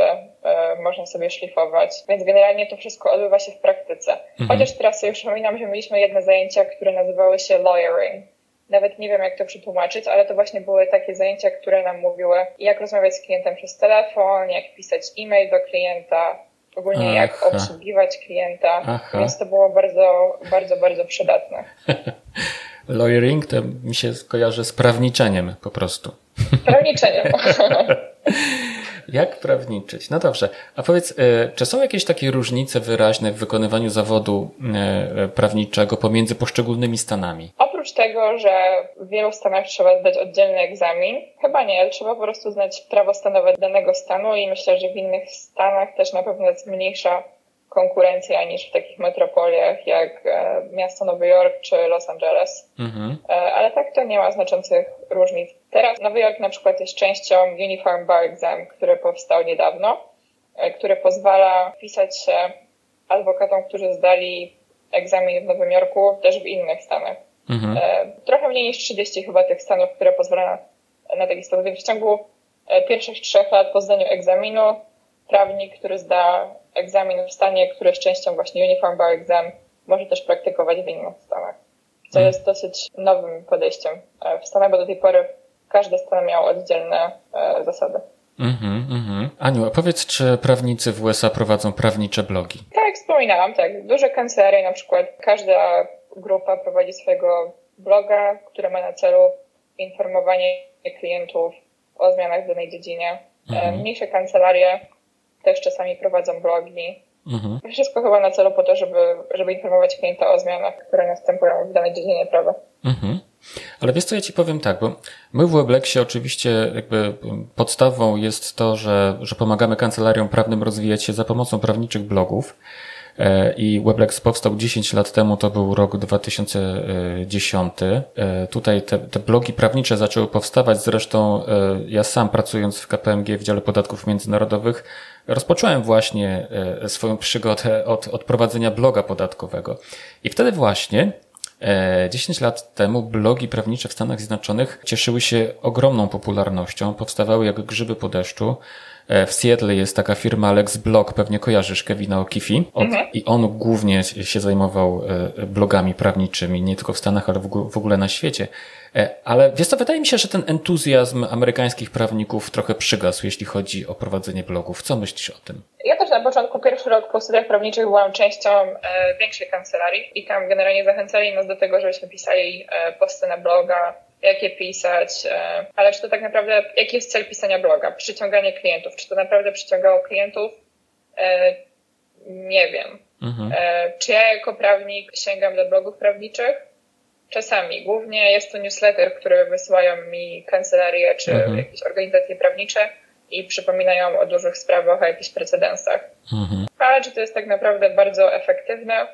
można sobie szlifować. Więc generalnie to wszystko odbywa się w praktyce. Mhm. Chociaż teraz sobie przypominam, że mieliśmy jedne zajęcia, które nazywały się lawyering nawet nie wiem, jak to przetłumaczyć, ale to właśnie były takie zajęcia, które nam mówiły, jak rozmawiać z klientem przez telefon, jak pisać e-mail do klienta, ogólnie Aha. jak obsługiwać klienta, Aha. więc to było bardzo, bardzo, bardzo przydatne. Lawyering to mi się kojarzy z prawniczeniem po prostu. Prawniczeniem. Jak prawniczyć? No dobrze. A powiedz, e, czy są jakieś takie różnice wyraźne w wykonywaniu zawodu e, prawniczego pomiędzy poszczególnymi stanami? Oprócz tego, że w wielu stanach trzeba zdać oddzielny egzamin, chyba nie. Trzeba po prostu znać prawo stanowe danego stanu i myślę, że w innych stanach też na pewno jest mniejsza konkurencja niż w takich metropoliach jak e, miasto Nowy Jork czy Los Angeles. Mhm. E, ale tak to nie ma znaczących różnic. Teraz Nowy Jork na przykład jest częścią Uniform Bar Exam, który powstał niedawno, e, który pozwala wpisać się adwokatom, którzy zdali egzamin w Nowym Jorku, też w innych stanach. Mhm. Trochę mniej niż 30 chyba tych stanów, które pozwala na, taki sposób. W ciągu pierwszych trzech lat po zdaniu egzaminu prawnik, który zda egzamin w stanie, który jest częścią właśnie Uniform Bar Exam, może też praktykować w innych stanach. Co mhm. jest dosyć nowym podejściem e, w Stanach, bo do tej pory każdy stan miał oddzielne e, zasady. Mhm, mhm. Aniu, a powiedz, czy prawnicy w USA prowadzą prawnicze blogi? Tak, jak wspominałam, tak. Duże kancelarie, na przykład każda grupa prowadzi swojego bloga, który ma na celu informowanie klientów o zmianach w danej dziedzinie. E, mhm. Mniejsze kancelarie też czasami prowadzą blogi. Mhm. Wszystko chyba na celu po to, żeby, żeby informować klienta o zmianach, które następują w danej dziedzinie prawa. Mhm. Ale wiesz co, ja ci powiem tak, bo my w Weblexie oczywiście jakby podstawą jest to, że, że pomagamy kancelariom prawnym rozwijać się za pomocą prawniczych blogów. E, I Weblex powstał 10 lat temu, to był rok 2010. E, tutaj te, te blogi prawnicze zaczęły powstawać, zresztą e, ja sam pracując w KPMG w dziale podatków międzynarodowych rozpocząłem właśnie swoją przygodę od, od prowadzenia bloga podatkowego. I wtedy właśnie 10 lat temu blogi prawnicze w Stanach Zjednoczonych cieszyły się ogromną popularnością, powstawały jak grzyby po deszczu. E, w Seattle jest taka firma Alex Blog, pewnie kojarzysz Kevina O'Keefe. Mhm. I on głównie się zajmował e, blogami prawniczymi, nie tylko w Stanach, ale w ogóle na świecie. E, ale wiesz co, wydaje mi się, że ten entuzjazm amerykańskich prawników trochę przygasł, jeśli chodzi o prowadzenie blogów. Co myślisz o tym? Ja też na początku, pierwszy rok po studiach prawniczych byłam częścią większej kancelarii i tam generalnie zachęcali nas do tego, żebyśmy pisali posty na bloga, jakie pisać, e, ale czy to tak naprawdę, jaki jest cel pisania bloga? Przyciąganie klientów. Czy to naprawdę przyciągało klientów? E, nie wiem. Mhm. E, czy ja jako prawnik sięgam do blogów prawniczych? Czasami. Głównie jest to newsletter, który wysyłają mi kancelarie czy mhm. jakieś organizacje prawnicze i przypominają o dużych sprawach, o jakichś precedensach. Mhm. Ale czy to jest tak naprawdę bardzo efektywne?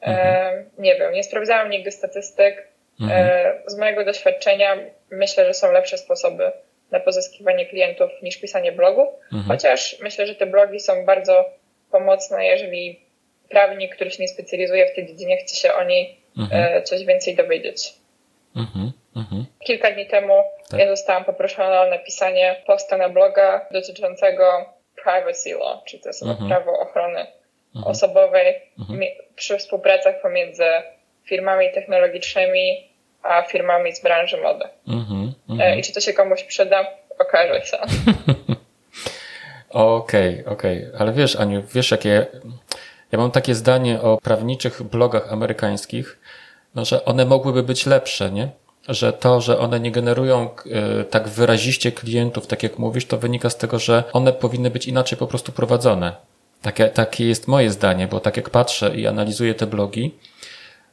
Mhm. nie wiem. Nie sprawdzałam nigdy statystyk. Mhm. E, z mojego doświadczenia myślę, że są lepsze sposoby na pozyskiwanie klientów niż pisanie blogów, mhm. chociaż myślę, że te blogi są bardzo pomocne, jeżeli prawnik, który się nie specjalizuje w tej dziedzinie, chce się o niej mhm. E, coś więcej dowiedzieć. Mhm. Mhm. Kilka dni temu tak. ja zostałam poproszona o napisanie posta na bloga dotyczącego privacy law, czyli to jest prawo ochrony osobowej przy współpracach pomiędzy firmami technologicznymi a firmami z branży mody. Mm-hmm, mm-hmm. I czy to się komuś przyda? Okaże się. Okej, okej. Okay. Ale wiesz, Aniu, wiesz jakie... Ja mam takie zdanie o prawniczych blogach amerykańskich, no, że one mogłyby być lepsze, nie? że to, że one nie generują e, tak wyraziście klientów, tak jak mówisz, to wynika z tego, że one powinny być inaczej po prostu prowadzone. Takie, takie jest moje zdanie, bo tak jak patrzę i analizuję te blogi,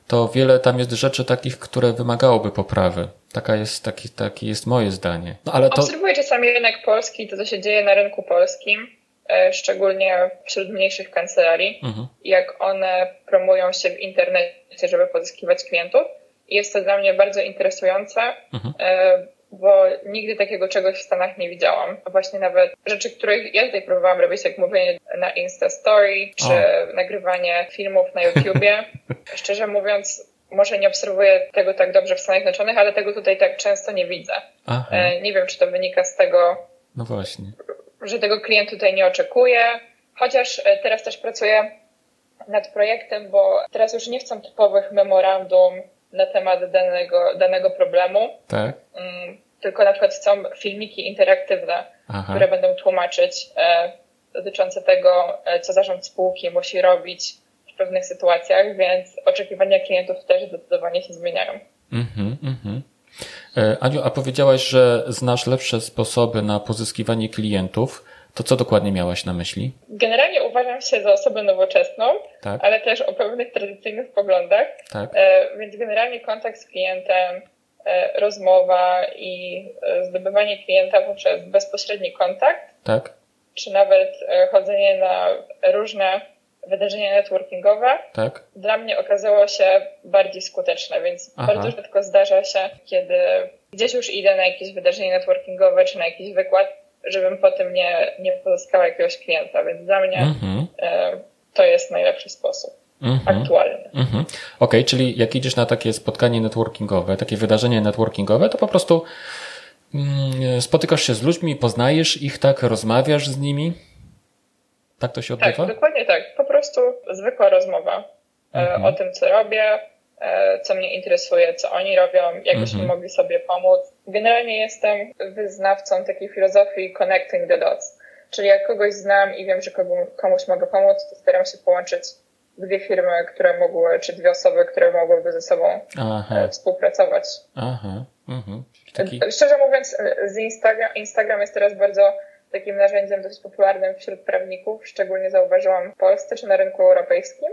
to wiele tam jest rzeczy takich, które wymagałoby poprawy. Taka jest, taki, taki jest moje zdanie. No, ale to... Obserwuję czasami rynek polski, to co się dzieje na rynku polskim, e, szczególnie wśród mniejszych kancelarii, mhm. jak one promują się w internecie, żeby pozyskiwać klientów. I jest to dla mnie bardzo interesujące, mhm. Bo nigdy takiego czegoś w Stanach nie widziałam. Właśnie nawet rzeczy, których ja tutaj próbowałam robić, jak mówienie na Insta Story, czy o. nagrywanie filmów na YouTubie. Szczerze mówiąc, może nie obserwuję tego tak dobrze w Stanach Zjednoczonych, ale tego tutaj tak często nie widzę. Aha. E, nie wiem, czy to wynika z tego, no właśnie. że tego klient tutaj nie oczekuje, chociaż e, teraz też pracuję nad projektem, bo teraz już nie chcę typowych memorandum na temat danego, danego problemu. Tak. Mm, tylko na przykład chcą filmiki interaktywne, Aha. które będą tłumaczyć e, dotyczące tego, e, co zarząd spółki musi robić w pewnych sytuacjach, więc oczekiwania klientów też zdecydowanie się zmieniają. Mhm, mhm. E, Aniu, a powiedziałaś, że znasz lepsze sposoby na pozyskiwanie klientów. To co dokładnie miałaś na myśli? Generalnie uważam się za osobę nowoczesną, tak. ale też o pewnych tradycyjnych poglądach. Tak. E, więc generalnie kontakt z klientem, e, rozmowa i e, zdobywanie klienta poprzez bezpośredni kontakt. Tak. Czy nawet chodzenie na różne wydarzenia networkingowe. Tak. Dla mnie okazało się bardziej skuteczne, więc Aha. bardzo rzadko zdarza się, kiedy gdzieś już idę na jakieś wydarzenie networkingowe czy na jakiś wykład, żebym potem nie, nie pozyskała jakiegoś klienta, więc dla mnie mhm. e, to jest najlepszy sposób. Mhm. Aktualny. Mhm. Okej, okay, czyli jak idziesz na takie spotkanie networkingowe, takie wydarzenie networkingowe, to po prostu mm, spotykasz się z ludźmi, poznajesz ich, tak, rozmawiasz z nimi. Tak to się odbywa? Tak, dokładnie tak. Po prostu zwykła rozmowa e, mhm. o tym, co robię, co mnie interesuje, co oni robią, jak byśmy mm -hmm. mogli sobie pomóc. Generalnie jestem wyznawcą takiej filozofii connecting the dots. Czyli jak kogoś znam i wiem, że komuś mogę pomóc, to staram się połączyć dwie firmy, które mogły, czy dwie osoby, które mogłyby ze sobą Aha. E, współpracować. Aha. Mhm. Taki... Szczerze mówiąc, z Instagram, Instagram jest teraz bardzo takim narzędziem dość popularnym wśród prawników, szczególnie zauważyłam w Polsce czy na rynku europejskim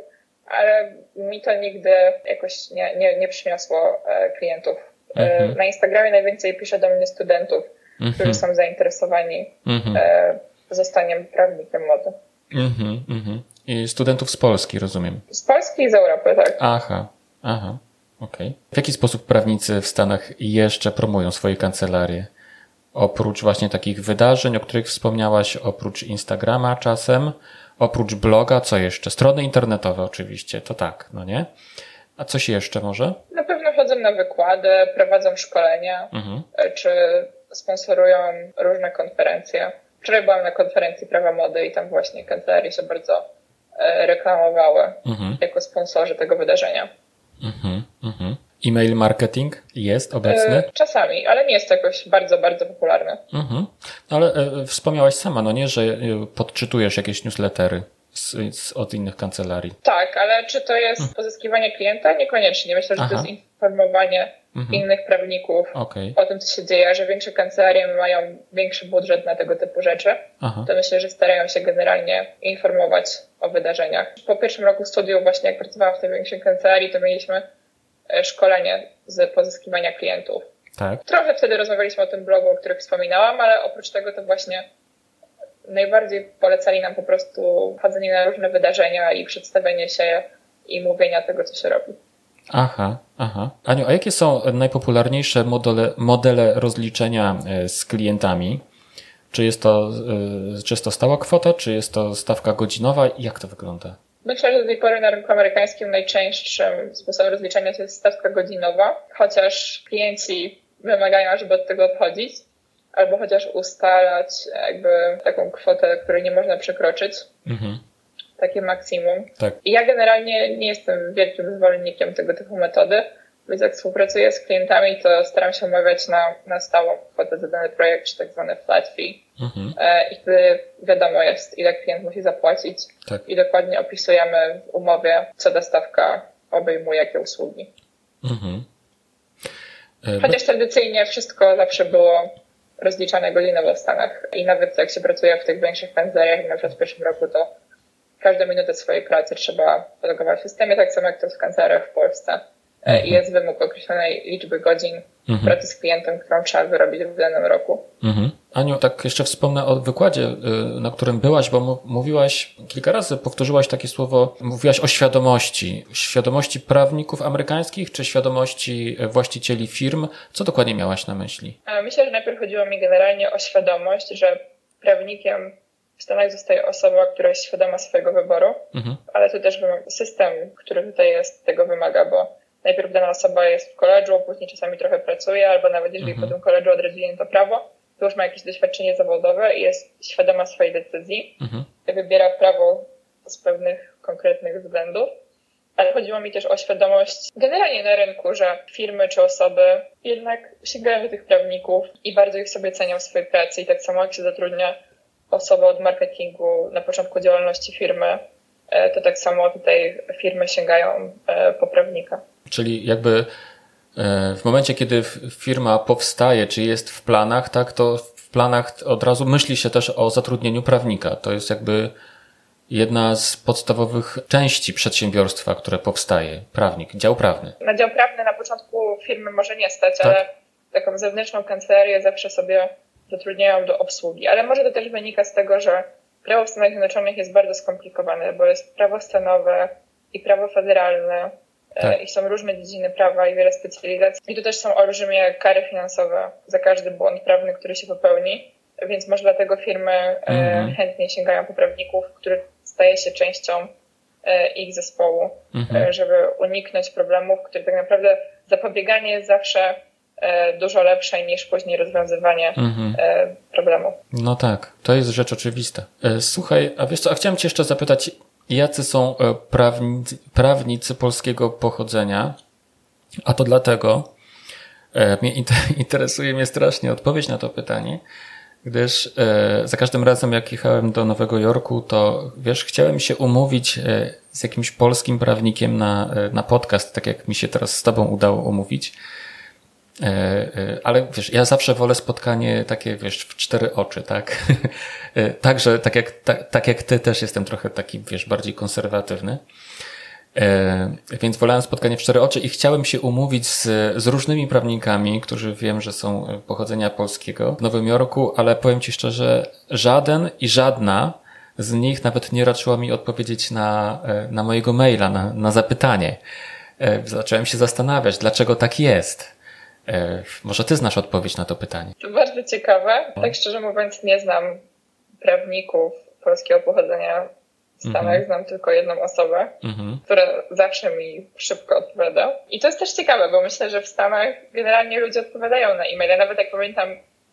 ale mi to nigdy jakoś nie, nie, nie przyniosło e, klientów. E, mhm. Na Instagramie najwięcej pisze do mnie studentów, mhm. którzy są zainteresowani mhm. E, zostaniem prawnikiem mody. Mhm, mhm. I studentów z Polski, rozumiem. Z Polski i z Europy, tak. Aha, aha, okej. Okay. W jaki sposób prawnicy w Stanach jeszcze promują swoje kancelarie? Oprócz właśnie takich wydarzeń, o których wspomniałaś, oprócz Instagrama czasem, Oprócz bloga, co jeszcze? Strony internetowe oczywiście, to tak, no nie? A coś jeszcze może? Na pewno chodzą na wykłady, prowadzą szkolenia, mhm. E, czy sponsorują różne konferencje. Wczoraj byłam na konferencji Prawa Mody i tam właśnie kancelarie się bardzo e, reklamowały mhm. jako sponsorzy tego wydarzenia. Mhm, mhm. E-mail marketing jest obecny? E, czasami, ale nie jest to jakoś bardzo, bardzo popularne. Mhm. Ale e, wspomniałaś sama, no nie, że e, podczytujesz jakieś newslettery z, z, od innych kancelarii. Tak, ale czy to jest mhm. pozyskiwanie klienta? Niekoniecznie. Myślę, że Aha. to jest informowanie mhm. innych prawników okay. o tym, co się dzieje, że większe kancelarie mają większy budżet na tego typu rzeczy. Aha. To myślę, że starają się generalnie informować o wydarzeniach. Po pierwszym roku studiów właśnie jak pracowałam w tej większej kancelarii, to mieliśmy E, szkolenie z pozyskiwania klientów. Tak. Trochę wtedy rozmawialiśmy o tym blogu, o którym wspominałam, ale oprócz tego to właśnie najbardziej polecali nam po prostu chodzenie na różne wydarzenia i przedstawienie się i mówienia tego, co się robi. Aha, aha. Aniu, a jakie są najpopularniejsze modele, modele rozliczenia e, z klientami? Czy jest, to, e, czy jest to stała kwota, czy jest to stawka godzinowa? Jak to wygląda? Myślę, że do tej pory na rynku amerykańskim najczęstszym sposobem rozliczania jest stawka godzinowa, chociaż klienci wymagają, żeby od tego odchodzić, albo chociaż ustalać jakby taką kwotę, której nie można przekroczyć. Mhm. Takie maksimum. Tak. I ja generalnie nie jestem wielkim zwolennikiem tego typu metody, więc jak współpracuję z klientami, to staram się umawiać na, na stałą kwotę za dany projekt, czy tak zwany flat fee. Mhm. E, I wtedy wiadomo jest, ile klient musi zapłacić tak. i dokładnie opisujemy w umowie, co dostawka obejmuje, jakie usługi. Mhm. Chociaż tradycyjnie wszystko zawsze było rozliczane godzinowo w Stanach i nawet jak się pracuje w tych większych pędzleriach, na przykład w pierwszym roku, to każdą minutę swojej pracy trzeba logować w systemie, tak samo jak to w kancelariach w Polsce. Mhm. I jest wymóg określonej liczby godzin mhm. pracy z klientem, którą trzeba wyrobić w danym roku. Mhm. Aniu, tak jeszcze wspomnę o wykładzie, y, na którym byłaś, bo mówiłaś kilka razy, powtórzyłaś takie słowo, mówiłaś o świadomości. Świadomości prawników amerykańskich, czy świadomości właścicieli firm? Co dokładnie miałaś na myśli? Myślę, że najpierw chodziło mi generalnie o świadomość, że prawnikiem w Stanach zostaje osoba, która jest świadoma swojego wyboru, mhm. ale to też system, który tutaj jest, tego wymaga, bo najpierw dana osoba jest w koledżu, później czasami trochę pracuje, albo nawet jeżeli mhm. po tym koledżu odrębuje to prawo, to już ma jakieś doświadczenie zawodowe i jest świadoma swojej decyzji. Mhm. Wybiera prawo z pewnych konkretnych względów. Ale chodziło mi też o świadomość generalnie na rynku, że firmy czy osoby jednak sięgają do tych prawników i bardzo ich sobie cenią w swojej pracy. I tak samo jak się zatrudnia osobę od marketingu na początku działalności firmy, e, to tak samo tutaj firmy sięgają e, po prawnika. Czyli jakby e, w momencie, kiedy firma powstaje, czy jest w planach, tak, to w planach od razu myśli się też o zatrudnieniu prawnika. To jest jakby jedna z podstawowych części przedsiębiorstwa, które powstaje. Prawnik, dział prawny. Na dział prawny na początku firmy może nie stać, tak? ale taką zewnętrzną kancelarię zawsze sobie zatrudniają do obsługi. Ale może to też wynika z tego, że prawo w Stanach Zjednoczonych jest bardzo skomplikowane, bo jest prawo stanowe i prawo federalne tak. i są różne dziedziny prawa i wiele specjalizacji. I tu też są olbrzymie kary finansowe za każdy błąd prawny, który się popełni, więc może dlatego firmy mm-hmm. chętnie sięgają po prawników, który staje się częścią e, ich zespołu, mm-hmm. żeby uniknąć problemów, które tak naprawdę zapobieganie jest zawsze dużo lepsze niż później rozwiązywanie mm-hmm. problemu. No tak, to jest rzecz oczywista. Słuchaj, a wiesz co, a chciałem cię jeszcze zapytać, jacy są e, prawnicy, prawnicy polskiego pochodzenia, a to dlatego e, mnie interesuje mnie strasznie odpowiedź na to pytanie, gdyż e, za każdym razem jak jechałem do Nowego Jorku, to wiesz, chciałem się umówić z jakimś polskim prawnikiem na, na podcast, tak jak mi się teraz z tobą udało umówić. E, e, ale wiesz, ja zawsze wolę spotkanie takie, wiesz, w cztery oczy, tak? E, także, tak jak, tak, tak jak ty też jestem trochę taki, wiesz, bardziej konserwatywny. Więc wolałem spotkanie w cztery oczy i chciałem się umówić z, z różnymi prawnikami, którzy wiem, że są pochodzenia polskiego w Nowym Jorku, ale powiem ci szczerze, żaden i żadna z nich nawet nie raczyła mi odpowiedzieć na, na mojego maila, na, na zapytanie. Zacząłem się zastanawiać, dlaczego tak jest. E, może ty znasz odpowiedź na to pytanie? To bardzo ciekawe. Tak szczerze mówiąc, nie znam prawników polskiego pochodzenia w Stanach. Mhm. Znam tylko jedną osobę, mhm. która zawsze mi szybko odpowiada. I to jest też ciekawe, bo myślę, że w Stanach generalnie ludzie odpowiadają na e-maile. Nawet jak pamiętam,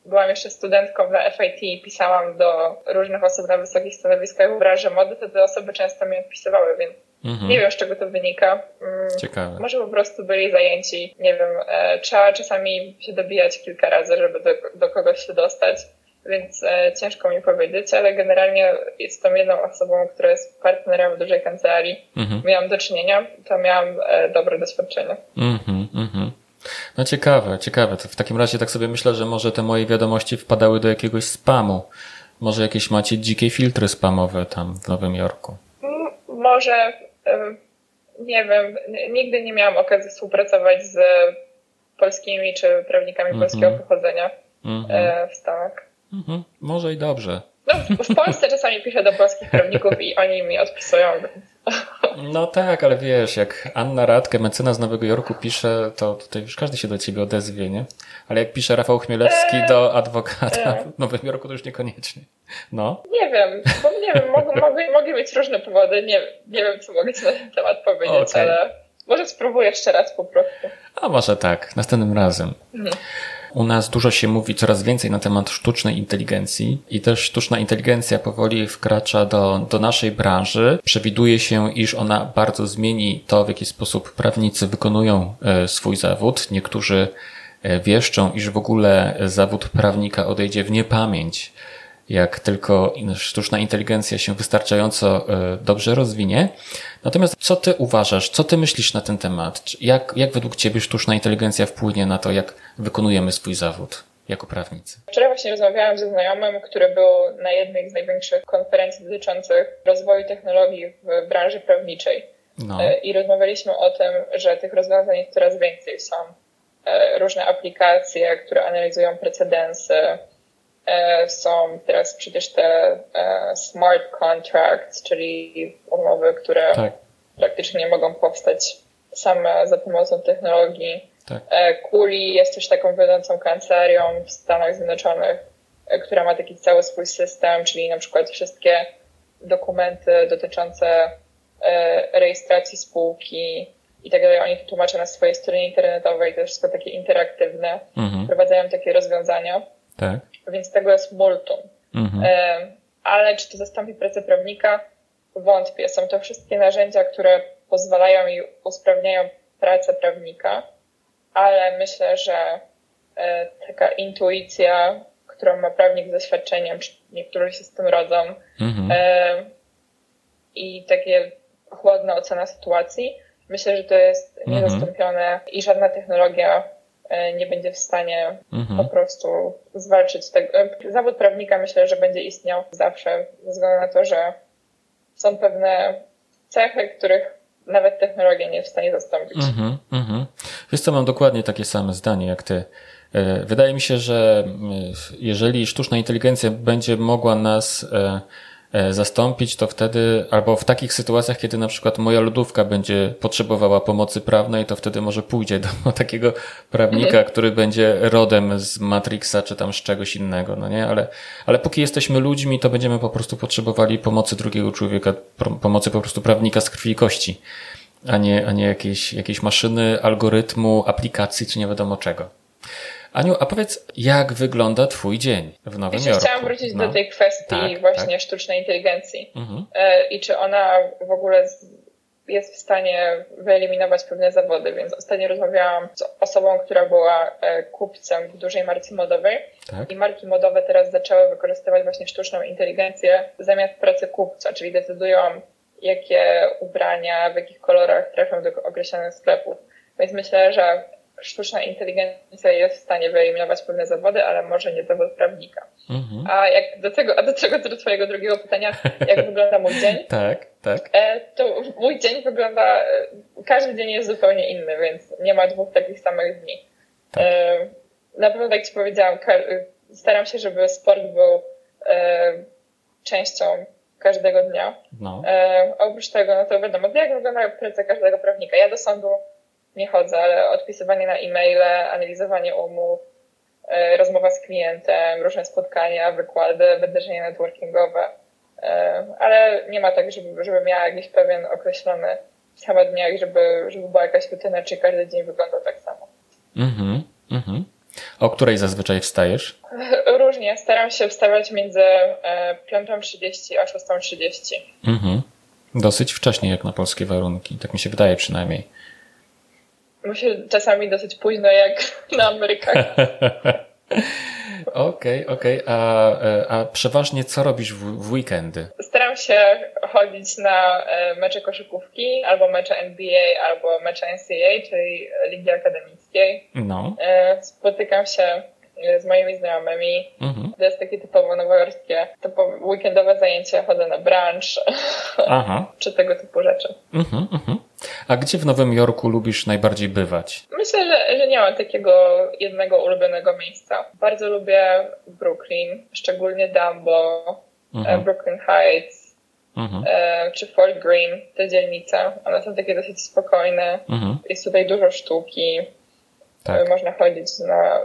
byłam jeszcze studentką na FIT i pisałam do różnych osób na wysokich stanowiskach w branży mody, to te osoby często mi odpisywały, więc Mhm. Nie wiem, z czego to wynika. Mm, Ciekawe. Może po prostu byli zajęci. Nie wiem, e, trzeba czasami się dobijać kilka razy, żeby do, do kogoś się dostać, więc e, ciężko mi powiedzieć, ale generalnie jestem jedną osobą, która jest partnerem w dużej kancelarii. Mhm. Miałam do czynienia, to miałam e, dobre doświadczenie. Mhm, mhm. No ciekawe, ciekawe. To w takim razie tak sobie myślę, że może te moje wiadomości wpadały do jakiegoś spamu. Może jakieś macie dzikie filtry spamowe tam w Nowym Jorku? Może nie wiem, nigdy nie miałam okazji współpracować z polskimi czy prawnikami mm -hmm. polskiego pochodzenia mm -hmm. w Stanach. Mm -hmm. Może i dobrze. No, w Polsce czasami piszę do polskich prawników i oni mi odpisują. No tak, ale wiesz, jak Anna Radke, mecenas z Nowego Jorku pisze, to tutaj już każdy się do ciebie odezwie, nie? Ale jak pisze Rafał Chmielewski eee, do adwokata eee. w Nowym Jorku, to już niekoniecznie. No. Nie wiem, bo nie wiem, mogą, mogą, mogą być różne powody, nie, nie wiem, co mogę ci na ten temat powiedzieć, okay. ale może spróbuję jeszcze raz po prostu. A może tak, następnym razem. Mhm. U nas dużo się mówi coraz więcej na temat sztucznej inteligencji i też sztuczna inteligencja powoli wkracza do, do naszej branży. Przewiduje się, iż ona bardzo zmieni to, w jaki sposób prawnicy wykonują e, swój zawód. Niektórzy e, wieszczą, iż w ogóle zawód prawnika odejdzie w niepamięć jak tylko sztuczna inteligencja się wystarczająco e, dobrze rozwinie. Natomiast co ty uważasz, co ty myślisz na ten temat? Jak, jak według ciebie sztuczna inteligencja wpłynie na to, jak wykonujemy swój zawód? jako prawnicy. Wczoraj właśnie rozmawiałam ze znajomym, który był na jednej z największych konferencji dotyczących rozwoju technologii w branży prawniczej. No. E, I rozmawialiśmy o tym, że tych rozwiązań jest coraz więcej. Są e, różne aplikacje, które analizują precedensy. E, są teraz przecież te smart contracts, czyli umowy, które tak. praktycznie mogą powstać same za pomocą technologii. Tak. Kuli jest też taką wiodącą kancelarią w Stanach Zjednoczonych, która ma taki cały swój system, czyli na przykład wszystkie dokumenty dotyczące E, rejestracji spółki i tak dalej. Oni to tłumaczą na swojej stronie internetowej, to jest wszystko takie interaktywne, mhm. wprowadzają takie rozwiązania. Tak. Więc tego jest multum. Mhm. E, ale czy to zastąpi pracę prawnika? Wątpię. Są to wszystkie narzędzia, które pozwalają i usprawniają pracę prawnika, ale myślę, że e, taka intuicja, którą ma prawnik z doświadczeniem, czy niektórzy się z tym rodzą, mhm. i takie chłodna ocena sytuacji. Myślę, że to jest mhm. niezastąpione i żadna technologia e, nie będzie w stanie mhm. po prostu zwalczyć tego. E, zawód prawnika myślę, że będzie istniał zawsze, ze względu na to, że są pewne cechy, których nawet technologia nie jest w stanie zastąpić. Mhm, mhm. Wiesz co, mam dokładnie takie same zdanie jak ty. E, wydaje mi się, że jeżeli sztuczna inteligencja będzie mogła nas E, zastąpić, to wtedy, albo w takich sytuacjach, kiedy na przykład moja lodówka będzie potrzebowała pomocy prawnej, to wtedy może pójdzie do takiego prawnika, mhm. który będzie rodem z Matrixa czy tam z czegoś innego, no nie? Ale, ale póki jesteśmy ludźmi, to będziemy po prostu potrzebowali pomocy drugiego człowieka, pomocy po prostu prawnika z krwi i kości, a nie, a nie jakiejś, jakiejś maszyny, algorytmu, aplikacji czy nie wiadomo czego. Aniu, a powiedz, jak wygląda Twój dzień w Nowym Jorku? Chciałam wrócić no. do tej kwestii tak, właśnie tak. sztucznej inteligencji mhm. E, i czy ona w ogóle jest w stanie wyeliminować pewne zawody, więc ostatnio rozmawiałam z osobą, która była e, kupcem w dużej marce modowej tak. i marki modowe teraz zaczęły wykorzystywać właśnie sztuczną inteligencję zamiast pracy kupca, czyli decydują, jakie ubrania, w jakich kolorach trafią do określonych sklepów. Więc myślę, że sztuczna inteligencja jest w stanie wyeliminować pewne zawody, ale może nie zawód prawnika. Mhm. A jak do tego, a do czego do twojego drugiego pytania, jak wygląda mój dzień? Tak, tak. E, to mój dzień wygląda, e, każdy dzień jest zupełnie inny, więc nie ma dwóch takich samych dni. Tak. E, na pewno, jak ci powiedziałam, staram się, żeby sport był częścią każdego dnia. No. Oprócz tego, no to wiadomo, jak wygląda praca każdego prawnika. Ja do sądu nie chodzę, ale odpisywanie na e-maile, analizowanie umów, e, rozmowa z klientem, różne spotkania, wykłady, wydarzenia networkingowe. E, ale nie ma tak, żeby, żeby miała jakiś pewien określony schemat dnia żeby, żeby była jakaś rutyna, czy każdy dzień wyglądał tak samo. Mhm, mhm. O której zazwyczaj wstajesz? Różnie. Staram się wstawać między 5.30 e, a 6.30. Mhm. Dosyć wcześnie jak na polskie warunki. Tak mi się wydaje przynajmniej. Myślę czasami dosyć późno jak na Amerykach. Okej, okej. Okay, A, a przeważnie co robisz w, w weekendy? Staram się chodzić na e, mecze koszykówki, albo mecze NBA, albo mecze NCAA, czyli Ligi Akademickiej. No. E, spotykam się z moimi znajomymi. Mhm. To jest takie typowo nowojorskie, typowo weekendowe zajęcie, chodzę na brunch, Aha. czy tego typu rzeczy. Mhm, mhm. A gdzie w Nowym Jorku lubisz najbardziej bywać? Myślę, że, że nie mam takiego jednego ulubionego miejsca. Bardzo lubię Brooklyn, szczególnie Dumbo, mhm. E, Brooklyn Heights, mhm. E, czy Fort Greene, te dzielnice. One są takie dosyć spokojne. Mhm. Jest tutaj dużo sztuki. Tak. Można chodzić na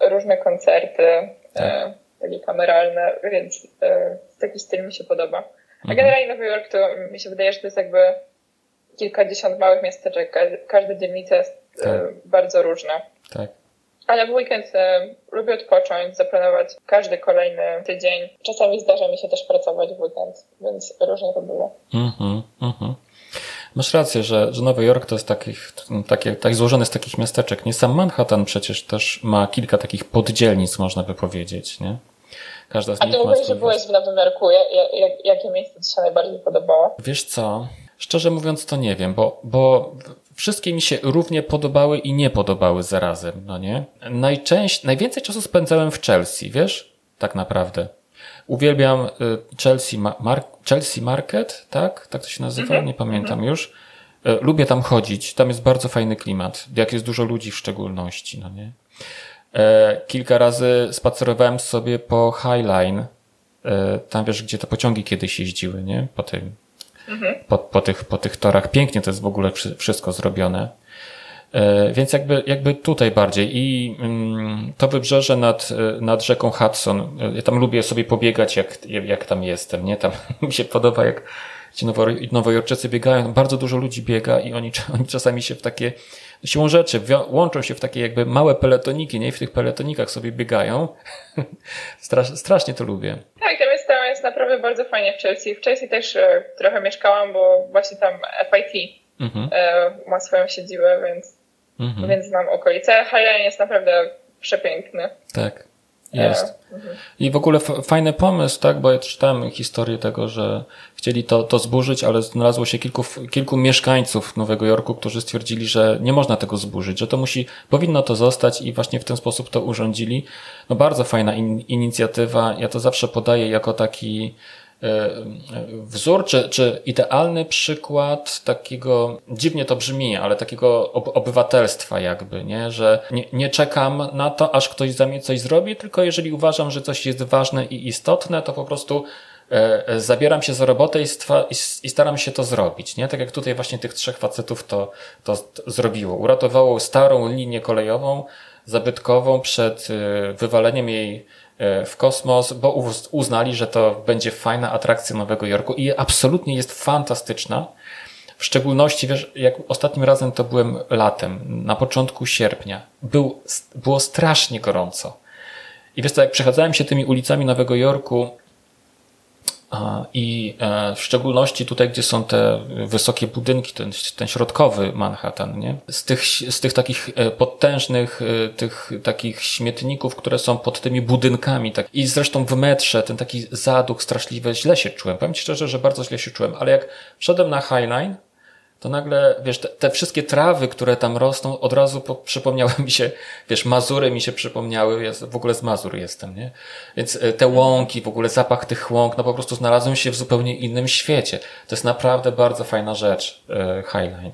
różne koncerty, e, tak. takie kameralne, więc taki styl mi się podoba. A generalnie Nowy Jork to mi się wydaje, że to jest jakby kilkadziesiąt małych miasteczek, każda dzielnica jest e, tak. bardzo różna. Tak. Ale w weekend e, lubię odpocząć, zaplanować każdy kolejny tydzień. Czasami zdarza mi się też pracować w weekend, więc różnie to było. Mhm, mhm. Masz rację, że, że Nowy Jork to jest takich, takie, tak złożony z takich miasteczek. Nie sam Manhattan przecież też ma kilka takich poddzielnic, można by powiedzieć, nie? Każda z A nich ty ma mówisz, że byłeś w Nowym Jorku. Ja, ja, jak, jakie miejsce ci się najbardziej podobało? Wiesz co? Szczerze mówiąc, to nie wiem, bo, bo wszystkie mi się równie podobały i nie podobały zarazem, no nie? Najczęściej, najwięcej czasu spędzałem w Chelsea, wiesz? Tak naprawdę. Uwielbiam y, Chelsea, Mar Chelsea Market, tak? Tak to się nazywa? Mhm. Nie pamiętam już. Y, Lubię tam chodzić. Tam jest bardzo fajny klimat. Jak jest dużo ludzi w szczególności, no nie? E, Kilka razy spacerowałem sobie po Highline. E, Tam wiesz, gdzie te pociągi kiedyś jeździły, nie? Po tym, po, po, tych, po tych torach. Pięknie to jest w ogóle wszy- wszystko zrobione. E, Więc jakby, jakby tutaj bardziej. I mm, to wybrzeże nad, nad rzeką Hudson. Ja tam lubię sobie pobiegać, jak, jak tam jestem, nie? Tam mi się podoba, jak ci nowo, nowojorczycy biegają. Bardzo dużo ludzi biega i oni, oni czasami się w takie, siłą rzeczy, łączą się w takie jakby małe peletoniki, nie? I w tych peletonikach sobie biegają. Strasz, strasznie to lubię. Tak, tam jest, jest naprawdę bardzo fajnie w Chelsea. W Chelsea też e, trochę mieszkałam, bo właśnie tam FIT Mhm. e, ma swoją siedzibę, więc, Mhm. więc znam okolice. Highline jest naprawdę przepiękny. Tak, jest. E, mhm. I w ogóle fajny pomysł, tak, bo ja czytałem historię tego, że chcieli to, to zburzyć, ale znalazło się kilku, kilku mieszkańców Nowego Jorku, którzy stwierdzili, że nie można tego zburzyć, że to musi, powinno to zostać i właśnie w ten sposób to urządzili. No bardzo fajna in, inicjatywa. Ja to zawsze podaję jako taki e, wzór, czy, czy idealny przykład takiego, dziwnie to brzmi, ale takiego ob obywatelstwa jakby, nie? Że nie, nie czekam na to, aż ktoś za mnie coś zrobi, tylko jeżeli uważam, że coś jest ważne i istotne, to po prostu zabieram się za robotę i, i, staram się to zrobić, nie? Tak jak tutaj właśnie tych trzech facetów to, to, zrobiło. Uratowało starą linię kolejową, zabytkową przed e, wywaleniem jej e, w kosmos, bo uz- uznali, że to będzie fajna atrakcja Nowego Jorku i absolutnie jest fantastyczna. W szczególności, wiesz, jak ostatnim razem to byłem latem, na początku sierpnia. Był, było strasznie gorąco. I wiesz co, jak przechadzałem się tymi ulicami Nowego Jorku, I e, w szczególności tutaj, gdzie są te wysokie budynki, ten, ten środkowy Manhattan, nie? Z tych, z tych takich e, potężnych, e, tych takich śmietników, które są pod tymi budynkami, tak. I zresztą w metrze ten taki zaduch straszliwy, źle się czułem. Powiem Ci szczerze, że bardzo źle się czułem, ale jak wszedłem na Highline, to nagle, wiesz, te, te wszystkie trawy, które tam rosną, od razu po, przypomniały mi się, wiesz, Mazury mi się przypomniały, ja w ogóle z Mazur jestem, nie? Więc e, te łąki, w ogóle zapach tych łąk, no po prostu znalazłem się w zupełnie innym świecie. To jest naprawdę bardzo fajna rzecz, e, Highline.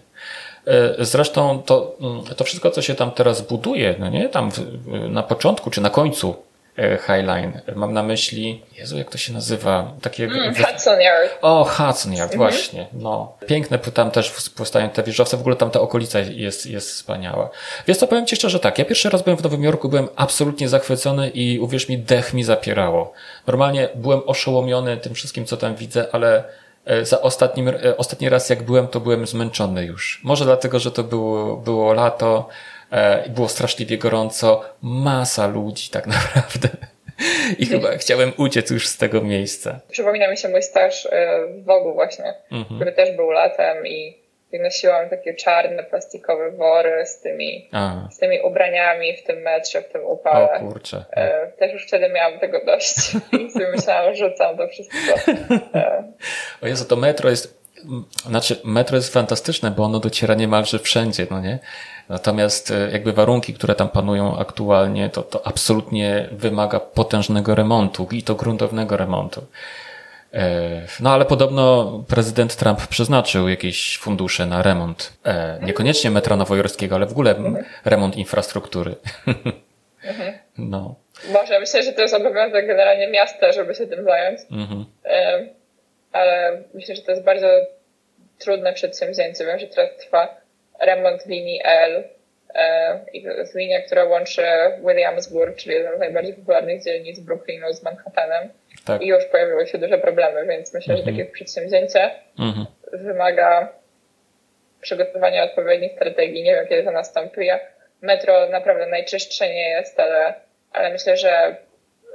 E, Zresztą to, mm, to wszystko, co się tam teraz buduje, no nie, tam na początku czy na końcu Highline, mam na myśli, Jezu, jak to się nazywa, takie... Mm, Hudson Yard. o, Hudson Yard, właśnie. No. Piękne tam też powstają te wieżowce, w ogóle tam ta okolica jest, jest wspaniała. Wiesz co, powiem Ci szczerze tak, ja pierwszy raz byłem w Nowym Jorku, byłem absolutnie zachwycony i uwierz mi, dech mi zapierało. Normalnie byłem oszołomiony tym wszystkim, co tam widzę, ale e, za ostatnim, e, ostatni raz jak byłem, to byłem zmęczony już. Może dlatego, że to było, było lato, e, i było straszliwie gorąco, masa ludzi tak naprawdę. I chyba chciałem uciec już z tego miejsca. Przypomina mi się mój staż e, w Wogu właśnie, Mhm. który też był latem i, nosiłam takie czarne, plastikowe wory z tymi, A, z tymi ubraniami w tym metrze, w tym o upale. kurczę. E, Też już wtedy miałam tego dość i sobie myślałam, że rzucam to wszystko. E, O Jezu, to metro jest, znaczy metro jest fantastyczne, bo ono dociera niemalże wszędzie, no nie? Natomiast e, jakby warunki, które tam panują aktualnie, to, to absolutnie wymaga potężnego remontu i to gruntownego remontu. E, No ale podobno prezydent Trump przeznaczył jakieś fundusze na remont. E, Niekoniecznie metra nowojorskiego, ale w ogóle remont infrastruktury. No. Może myślę, że to jest obowiązek generalnie miasta, żeby się tym zająć. Mhm. Ale myślę, że to jest bardzo trudne przedsięwzięcie. Wiem, że teraz trwa remont linii L e, i to jest linia, która łączy Williamsburg, czyli jedną z najbardziej popularnych dzielnic Brooklynu z Manhattanem. Tak. I już pojawiły się duże problemy, więc myślę, że takie przedsięwzięcie Mhm. wymaga przygotowania odpowiednich strategii. Nie wiem, kiedy to nastąpi. Metro naprawdę najczystsze nie jest, ale, ale myślę, że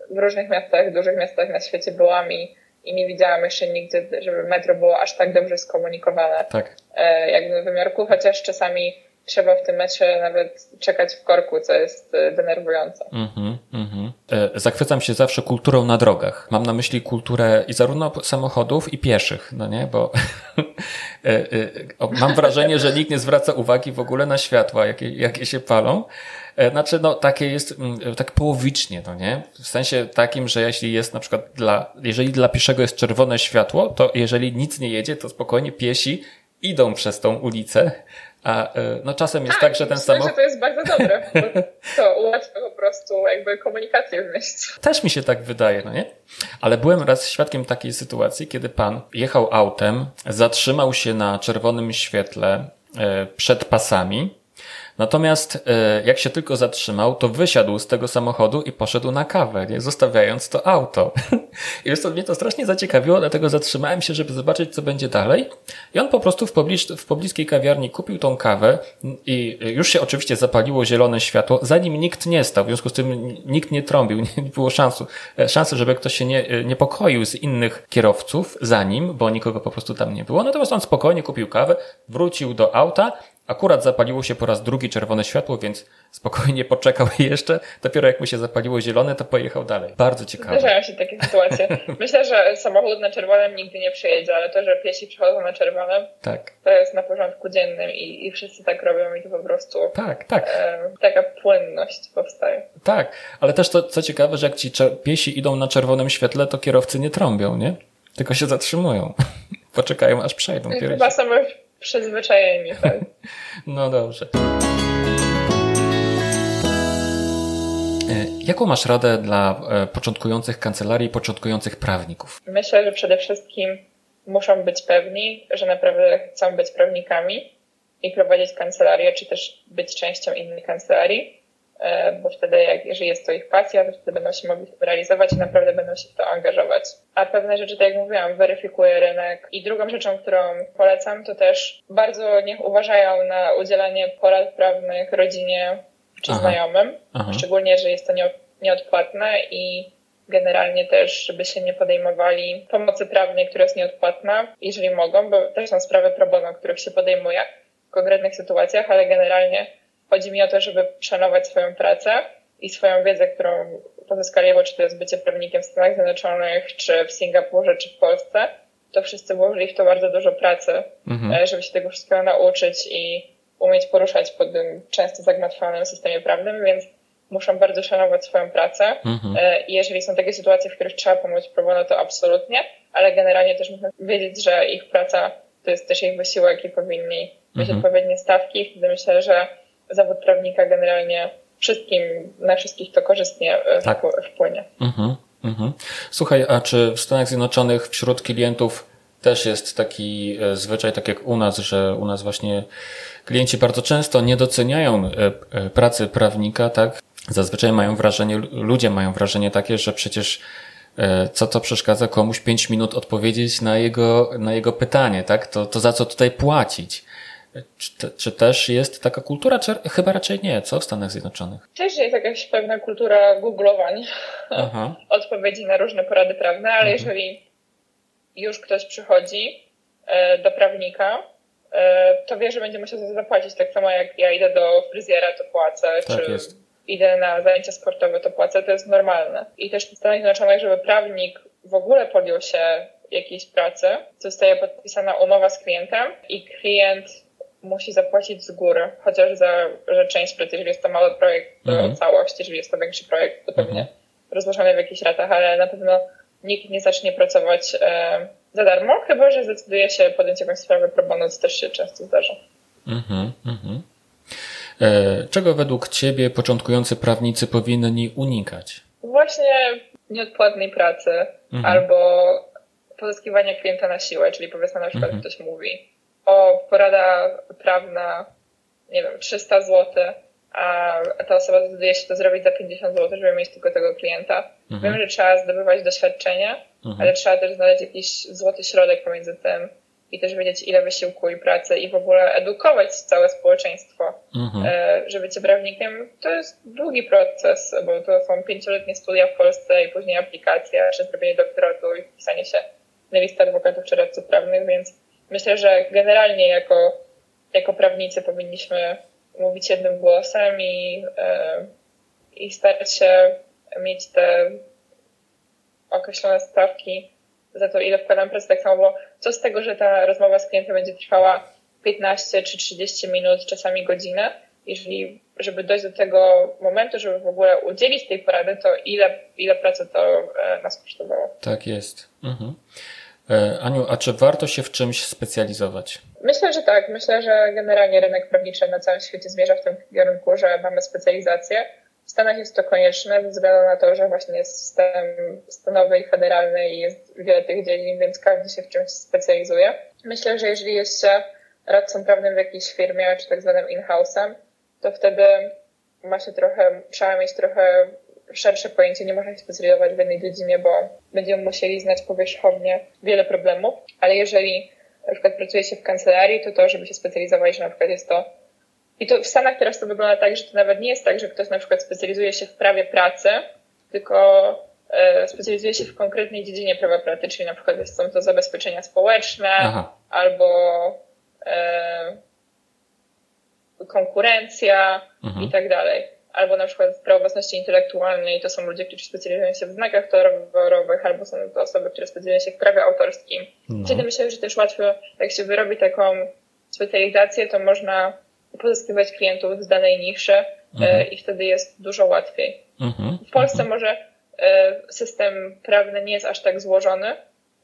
w różnych miastach, dużych miastach na świecie byłam i, i nie widziałam jeszcze nigdy, żeby metro było aż tak dobrze skomunikowane Tak. e, jak w Nowym Jorku, chociaż czasami trzeba w tym metrze nawet czekać w korku, co jest e, denerwujące. Mm-hmm, mm-hmm. Zachwycam się zawsze kulturą na drogach. Mam na myśli kulturę i zarówno samochodów i pieszych, no nie, bo mam wrażenie, że nikt nie zwraca uwagi w ogóle na światła, jakie, jakie się palą. Znaczy, no, takie jest, mm, tak połowicznie, no nie? W sensie takim, że jeśli jest na przykład dla, jeżeli dla pieszego jest czerwone światło, to jeżeli nic nie jedzie, to spokojnie piesi idą przez tą ulicę, a e, no czasem jest tak, tak że ten samochód... to jest bardzo dobre, to ułatwia po prostu jakby komunikację w miejscu. Też mi się tak wydaje, no nie? Ale byłem raz świadkiem takiej sytuacji, kiedy pan jechał autem, zatrzymał się na czerwonym świetle e, przed pasami, Natomiast e, jak się tylko zatrzymał, to wysiadł z tego samochodu i poszedł na kawę, nie? zostawiając to auto. I wiesz co, mnie to strasznie zaciekawiło, dlatego zatrzymałem się, żeby zobaczyć, co będzie dalej. I on po prostu w, poblicz, w pobliskiej kawiarni kupił tą kawę i już się oczywiście zapaliło zielone światło, zanim nikt nie stał, w związku z tym nikt nie trąbił, nie było szansu, e, szansy, żeby ktoś się nie, e, niepokoił z innych kierowców za nim, bo nikogo po prostu tam nie było. Natomiast on spokojnie kupił kawę, wrócił do auta Akurat zapaliło się po raz drugi czerwone światło, więc spokojnie poczekał jeszcze. Dopiero jak mu się zapaliło zielone, to pojechał dalej. Bardzo ciekawe. Zdarzają się takie sytuacje. Myślę, że samochód na czerwonym nigdy nie przyjedzie, ale to, że piesi przychodzą na czerwonym, tak. to jest na porządku dziennym i, i wszyscy tak robią i to po prostu tak, tak. E, taka płynność powstaje. Tak, ale też to, co ciekawe, że jak ci piesi idą na czerwonym świetle, to kierowcy nie trąbią, nie? Tylko się zatrzymują. Poczekają, aż przejdą. Chyba same Przyzwyczajeni, tak. no dobrze. E, jaką masz radę dla e, początkujących kancelarii, początkujących prawników? Myślę, że przede wszystkim muszą być pewni, że naprawdę chcą być prawnikami i prowadzić kancelarię, czy też być częścią innej kancelarii. E, bo wtedy, jak, jeżeli jest to ich pasja, to wtedy będą się mogli realizować i naprawdę będą się w to angażować. A pewne rzeczy, tak jak mówiłam, weryfikuje rynek. I drugą rzeczą, którą polecam, to też bardzo niech uważają na udzielanie porad prawnych rodzinie czy aha, znajomym, aha. szczególnie, jeżeli jest to nieodpłatne i generalnie też, żeby się nie podejmowali pomocy prawnej, która jest nieodpłatna, jeżeli mogą, bo też są sprawy pro bono, których się podejmuje w konkretnych sytuacjach, ale generalnie Chodzi mi o to, żeby szanować swoją pracę i swoją wiedzę, którą pozyskali, bo czy to jest bycie prawnikiem w Stanach Zjednoczonych, czy w Singapurze, czy w Polsce, to wszyscy włożyli w to bardzo dużo pracy, mhm. E, żeby się tego wszystkiego nauczyć i umieć poruszać po tym często zagmatwanym systemie prawnym, więc muszą bardzo szanować swoją pracę. Mhm. E, I jeżeli są takie sytuacje, w których trzeba pomóc pro bono, to absolutnie, ale generalnie też muszą wiedzieć, że ich praca to jest też ich wysiłek i powinni mieć mhm. odpowiednie stawki. Wtedy myślę, że zawód prawnika generalnie wszystkim, na wszystkich to korzystnie e, tak. wpłynie. Mhm, mhm. Słuchaj, a czy w Stanach Zjednoczonych wśród klientów też jest taki e, zwyczaj, tak jak u nas, że u nas właśnie klienci bardzo często nie doceniają e, pracy prawnika, tak? Zazwyczaj mają wrażenie, ludzie mają wrażenie takie, że przecież co to przeszkadza komuś pięć minut odpowiedzieć na jego, na jego pytanie, tak? To, to za co tutaj płacić? Czy, czy, też jest taka kultura, czy chyba raczej nie, co w Stanach Zjednoczonych? Też jest jakaś pewna kultura googlowań odpowiedzi na różne porady prawne, ale mhm. jeżeli już ktoś przychodzi e, do prawnika, e, to wie, że będzie musiał za to zapłacić. Tak samo jak ja idę do fryzjera, to płacę, tak czy jest. idę na zajęcia sportowe, to płacę, to jest normalne. I też w Stanach Zjednoczonych, żeby prawnik w ogóle podjął się jakiejś pracy, zostaje podpisana umowa z klientem i klient musi zapłacić z góry, chociaż za że część pracy, jeżeli jest to mały projekt, to mhm. całość, jeżeli jest to większy projekt, to pewnie mhm. rozłożony w jakichś ratach, ale na pewno nikt nie zacznie pracować e, za darmo, chyba że zdecyduje się podjąć jakąś sprawę pro bono, co też się często zdarza. Mhm, mhm. E, czego według Ciebie początkujący prawnicy powinni unikać? Właśnie nieodpłatnej pracy mhm. albo pozyskiwania klienta na siłę, czyli powiedzmy na przykład mhm. ktoś mówi, o porada prawna, nie wiem, 300 zł, a ta osoba zdecyduje się to zrobić za 50 zł, żeby mieć tylko tego klienta. Mhm. Wiem, że trzeba zdobywać doświadczenie, mhm. ale trzeba też znaleźć jakiś złoty środek pomiędzy tym i też wiedzieć, ile wysiłku i pracy i w ogóle edukować całe społeczeństwo, mhm. E, że bycie prawnikiem to jest długi proces, bo to są pięcioletnie studia w Polsce i później aplikacja, czy zrobienie doktoratu i wpisanie się na listę adwokatów czy radców prawnych, więc myślę, że generalnie jako, jako prawnicy powinniśmy mówić jednym głosem i, i starać się mieć te określone stawki za to, ile wkładam pracy, tak samo, bo co z tego, że ta rozmowa z klientem będzie trwała 15 czy 30 minut, czasami godzinę, jeżeli, żeby dojść do tego momentu, żeby w ogóle udzielić tej porady, to ile, ile pracy to e, nas kosztowało. Tak jest. Mhm. E, Aniu, a czy warto się w czymś specjalizować? Myślę, że tak. Myślę, że generalnie rynek prawniczy na całym świecie zmierza w tym kierunku, że mamy specjalizację. W Stanach jest to konieczne ze względu na to, że właśnie jest system stanowy i federalny i jest wiele tych dziedzin, więc każdy się w czymś specjalizuje. Myślę, że jeżeli jest się radcą prawnym w jakiejś firmie, czy tak zwanym in-house'em, to wtedy ma się trochę, trzeba mieć trochę szersze pojęcie, nie można się specjalizować w jednej dziedzinie, bo będziemy musieli znać powierzchownie wiele problemów, ale jeżeli na przykład pracuje się w kancelarii, to to, żeby się specjalizować, że na przykład jest to i to w Stanach teraz to wygląda tak, że to nawet nie jest tak, że ktoś na przykład specjalizuje się w prawie pracy, tylko e, specjalizuje się w konkretnej dziedzinie prawa pracy, czyli na przykład są to zabezpieczenia społeczne Aha. albo e, konkurencja mhm. i tak dalej. Albo na przykład prawo własności intelektualnej to są ludzie, którzy specjalizują się w znakach torowych, albo są to osoby, które specjalizują się w prawie autorskim. No. Wtedy myślę, że też łatwo, jak się wyrobi taką specjalizację, to można pozyskiwać klientów z danej niszy e, mhm. i wtedy jest dużo łatwiej. Mhm. W Polsce mhm. może e, system prawny nie jest aż tak złożony,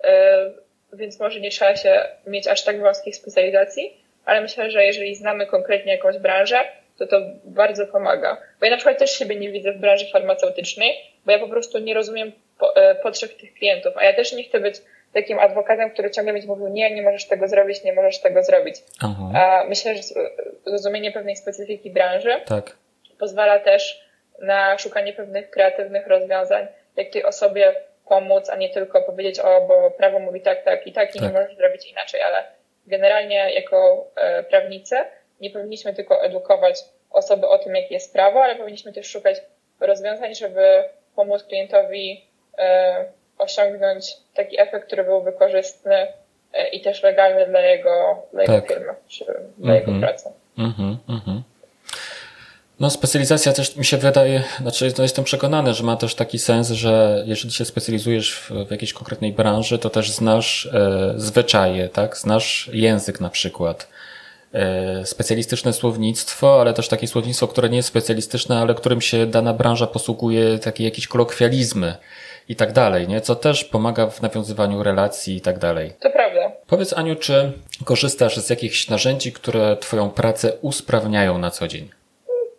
e, więc może nie trzeba się mieć aż tak wąskich specjalizacji, ale myślę, że jeżeli znamy konkretnie jakąś branżę, to to bardzo pomaga. Bo ja na przykład też siebie nie widzę w branży farmaceutycznej, bo ja po prostu nie rozumiem po, potrzeb tych klientów, a ja też nie chcę być takim adwokatem, który ciągle będzie mówił, nie, nie możesz tego zrobić, nie możesz tego zrobić. Aha. A myślę, że zrozumienie pewnej specyfiki branży tak. pozwala też na szukanie pewnych kreatywnych rozwiązań, jak tej osobie pomóc, a nie tylko powiedzieć, o, bo prawo mówi tak, tak i tak i tak. nie możesz zrobić inaczej, ale generalnie jako e, prawnicy nie powinniśmy tylko edukować osoby o tym, jakie jest prawo, ale powinniśmy też szukać rozwiązań, żeby pomóc klientowi e, osiągnąć taki efekt, który byłby korzystny e, i też legalny dla jego, dla tak. jego firmy, czy dla mm-hmm. jego mhm. pracy. Mm-hmm, mm-hmm. No, specjalizacja też mi się wydaje, znaczy no jestem przekonany, że ma też taki sens, że jeżeli się specjalizujesz w, w jakiejś konkretnej branży, to też znasz e, zwyczaje, tak? Znasz język na przykład. E, specjalistyczne słownictwo, ale też takie słownictwo, które nie jest specjalistyczne, ale którym się dana branża posługuje, takie jakieś kolokwializmy i tak dalej, nie? Co też pomaga w nawiązywaniu relacji i tak dalej. To prawda. Powiedz Aniu, czy korzystasz z jakichś narzędzi, które Twoją pracę usprawniają na co dzień?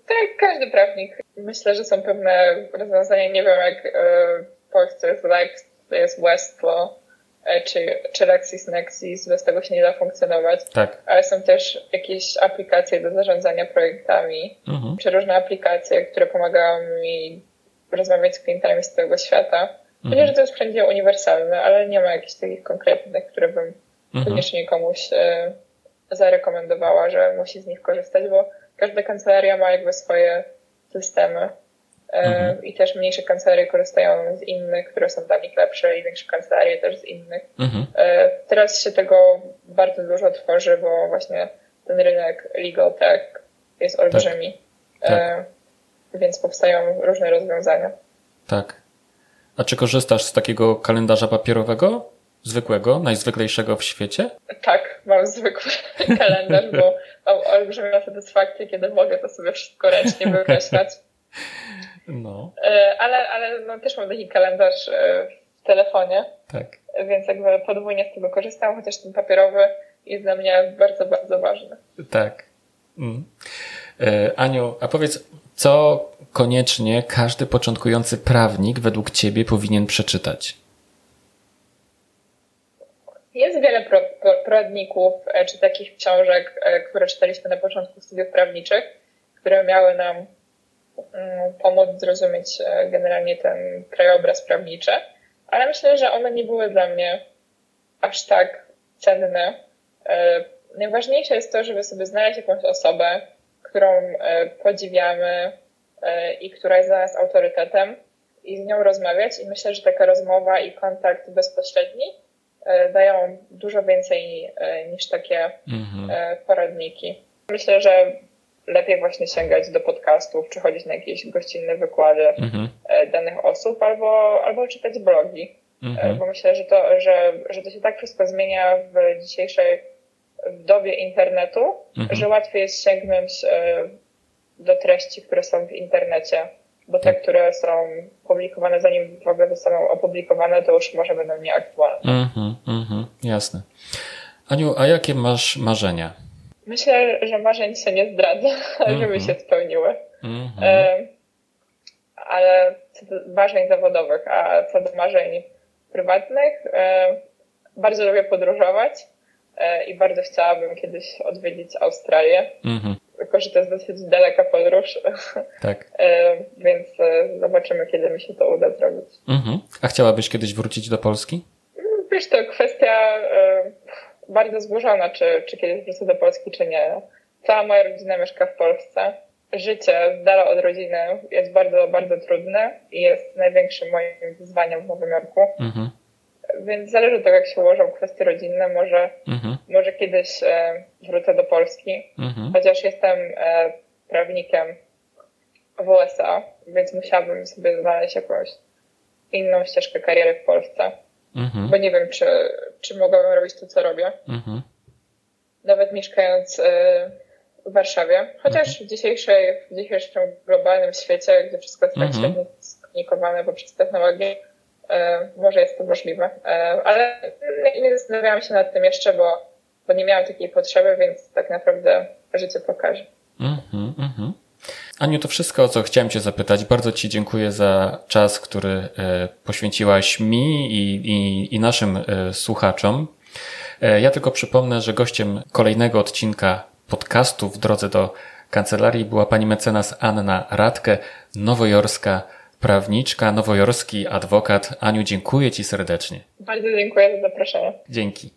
Tak, każdy prawnik. Myślę, że są pewne rozwiązania, nie wiem jak e, w Polsce jest Lex, to jest Westlaw, e, czy, czy LexisNexis, bez tego się nie da funkcjonować. Tak. Ale są też jakieś aplikacje do zarządzania projektami, mhm. czy różne aplikacje, które pomagają mi rozmawiać z klientami z całego świata. Mhm. Chociaż to jest wszędzie uniwersalne, ale nie ma jakichś takich konkretnych, które bym mhm. koniecznie komuś e, zarekomendowała, że musi z nich korzystać, bo każda kancelaria ma jakby swoje systemy. E, mhm. I też mniejsze kancelarie korzystają z innych, które są dla nich lepsze i większe kancelarie też z innych. Mhm. E, teraz się tego bardzo dużo tworzy, bo właśnie ten rynek legal tech jest olbrzymi. Tak. tak więc powstają różne rozwiązania. Tak. A czy korzystasz z takiego kalendarza papierowego? Zwykłego, najzwyklejszego w świecie? Tak, mam zwykły kalendarz, bo mam olbrzymią satysfakcję, kiedy mogę to sobie wszystko ręcznie wykreślać. No. E, ale, ale no, też mam taki kalendarz e, w telefonie. Tak. Więc jakby podwójnie z tego korzystam, chociaż ten papierowy jest dla mnie bardzo, bardzo ważny. Tak. Mm. E, Aniu, a powiedz, co koniecznie każdy początkujący prawnik według Ciebie powinien przeczytać? Jest wiele pro, pro, poradników czy takich książek, które czytaliśmy na początku studiów prawniczych, które miały nam pomóc zrozumieć e, generalnie ten krajobraz prawniczy, ale myślę, że one nie były dla mnie aż tak cenne. Najważniejsze jest to, żeby sobie znaleźć jakąś osobę, którą e, podziwiamy e, i która jest dla nas autorytetem i z nią rozmawiać. I myślę, że taka rozmowa i kontakt bezpośredni e, dają dużo więcej niż takie mhm. poradniki. Myślę, że lepiej właśnie sięgać do podcastów, czy chodzić na jakieś gościnne wykłady mhm. danych osób, albo, albo czytać blogi. Mhm. Bo myślę, że to, że, że to się tak wszystko zmienia w dzisiejszej w dobie internetu, mhm. że łatwiej jest sięgnąć do treści, które są w internecie, bo te, tak. które są publikowane zanim w ogóle zostaną opublikowane, to już może będą nieaktualne. Mhm, mhm, jasne. Aniu, a jakie masz marzenia? Myślę, że marzeń się nie zdradza, mhm. żeby się spełniły. Mhm. E, ale co do marzeń zawodowych, a co do marzeń prywatnych, e, bardzo lubię podróżować e, i bardzo chciałabym kiedyś odwiedzić Australię. Mhm tylko że to jest dosyć daleka podróż. Tak. Więc zobaczymy, kiedy mi się to uda zrobić. Mhm. A chciałabyś kiedyś wrócić do Polski? Wiesz, to kwestia bardzo złożona, czy, czy kiedyś wrócę do Polski, czy nie. Cała moja rodzina mieszka w Polsce. Życie z dala od rodziny jest bardzo, bardzo trudne i jest największym moim wyzwaniem w Nowym Jorku. Mhm więc zależy od tego, jak się ułożą kwestie rodzinne. Może, mhm. może kiedyś e, wrócę do Polski, mhm. chociaż jestem e, prawnikiem w USA, więc musiałabym sobie znaleźć jakąś inną ścieżkę kariery w Polsce. Mhm. Bo nie wiem, czy, czy mogłabym robić to, co robię. Mhm. Nawet mieszkając e, w Warszawie. Chociaż mhm. w, dzisiejszej, w dzisiejszym globalnym świecie, gdzie wszystko jest tak mhm. świetnie skomunikowane poprzez technologię, E, może jest to możliwe, e, ale nie zastanawiałam się nad tym jeszcze, bo, bo nie miałam takiej potrzeby, więc tak naprawdę życie pokaże. Mm-hmm, mm-hmm. Aniu, to wszystko, o co chciałem Cię zapytać. Bardzo Ci dziękuję za czas, który e, poświęciłaś mi i, i, i naszym słuchaczom. Ja tylko przypomnę, że gościem kolejnego odcinka podcastu w drodze do kancelarii była pani mecenas Anna Radke, nowojorska prawniczka, nowojorski adwokat. Aniu, dziękuję Ci serdecznie. Bardzo dziękuję za zaproszenie. Dzięki.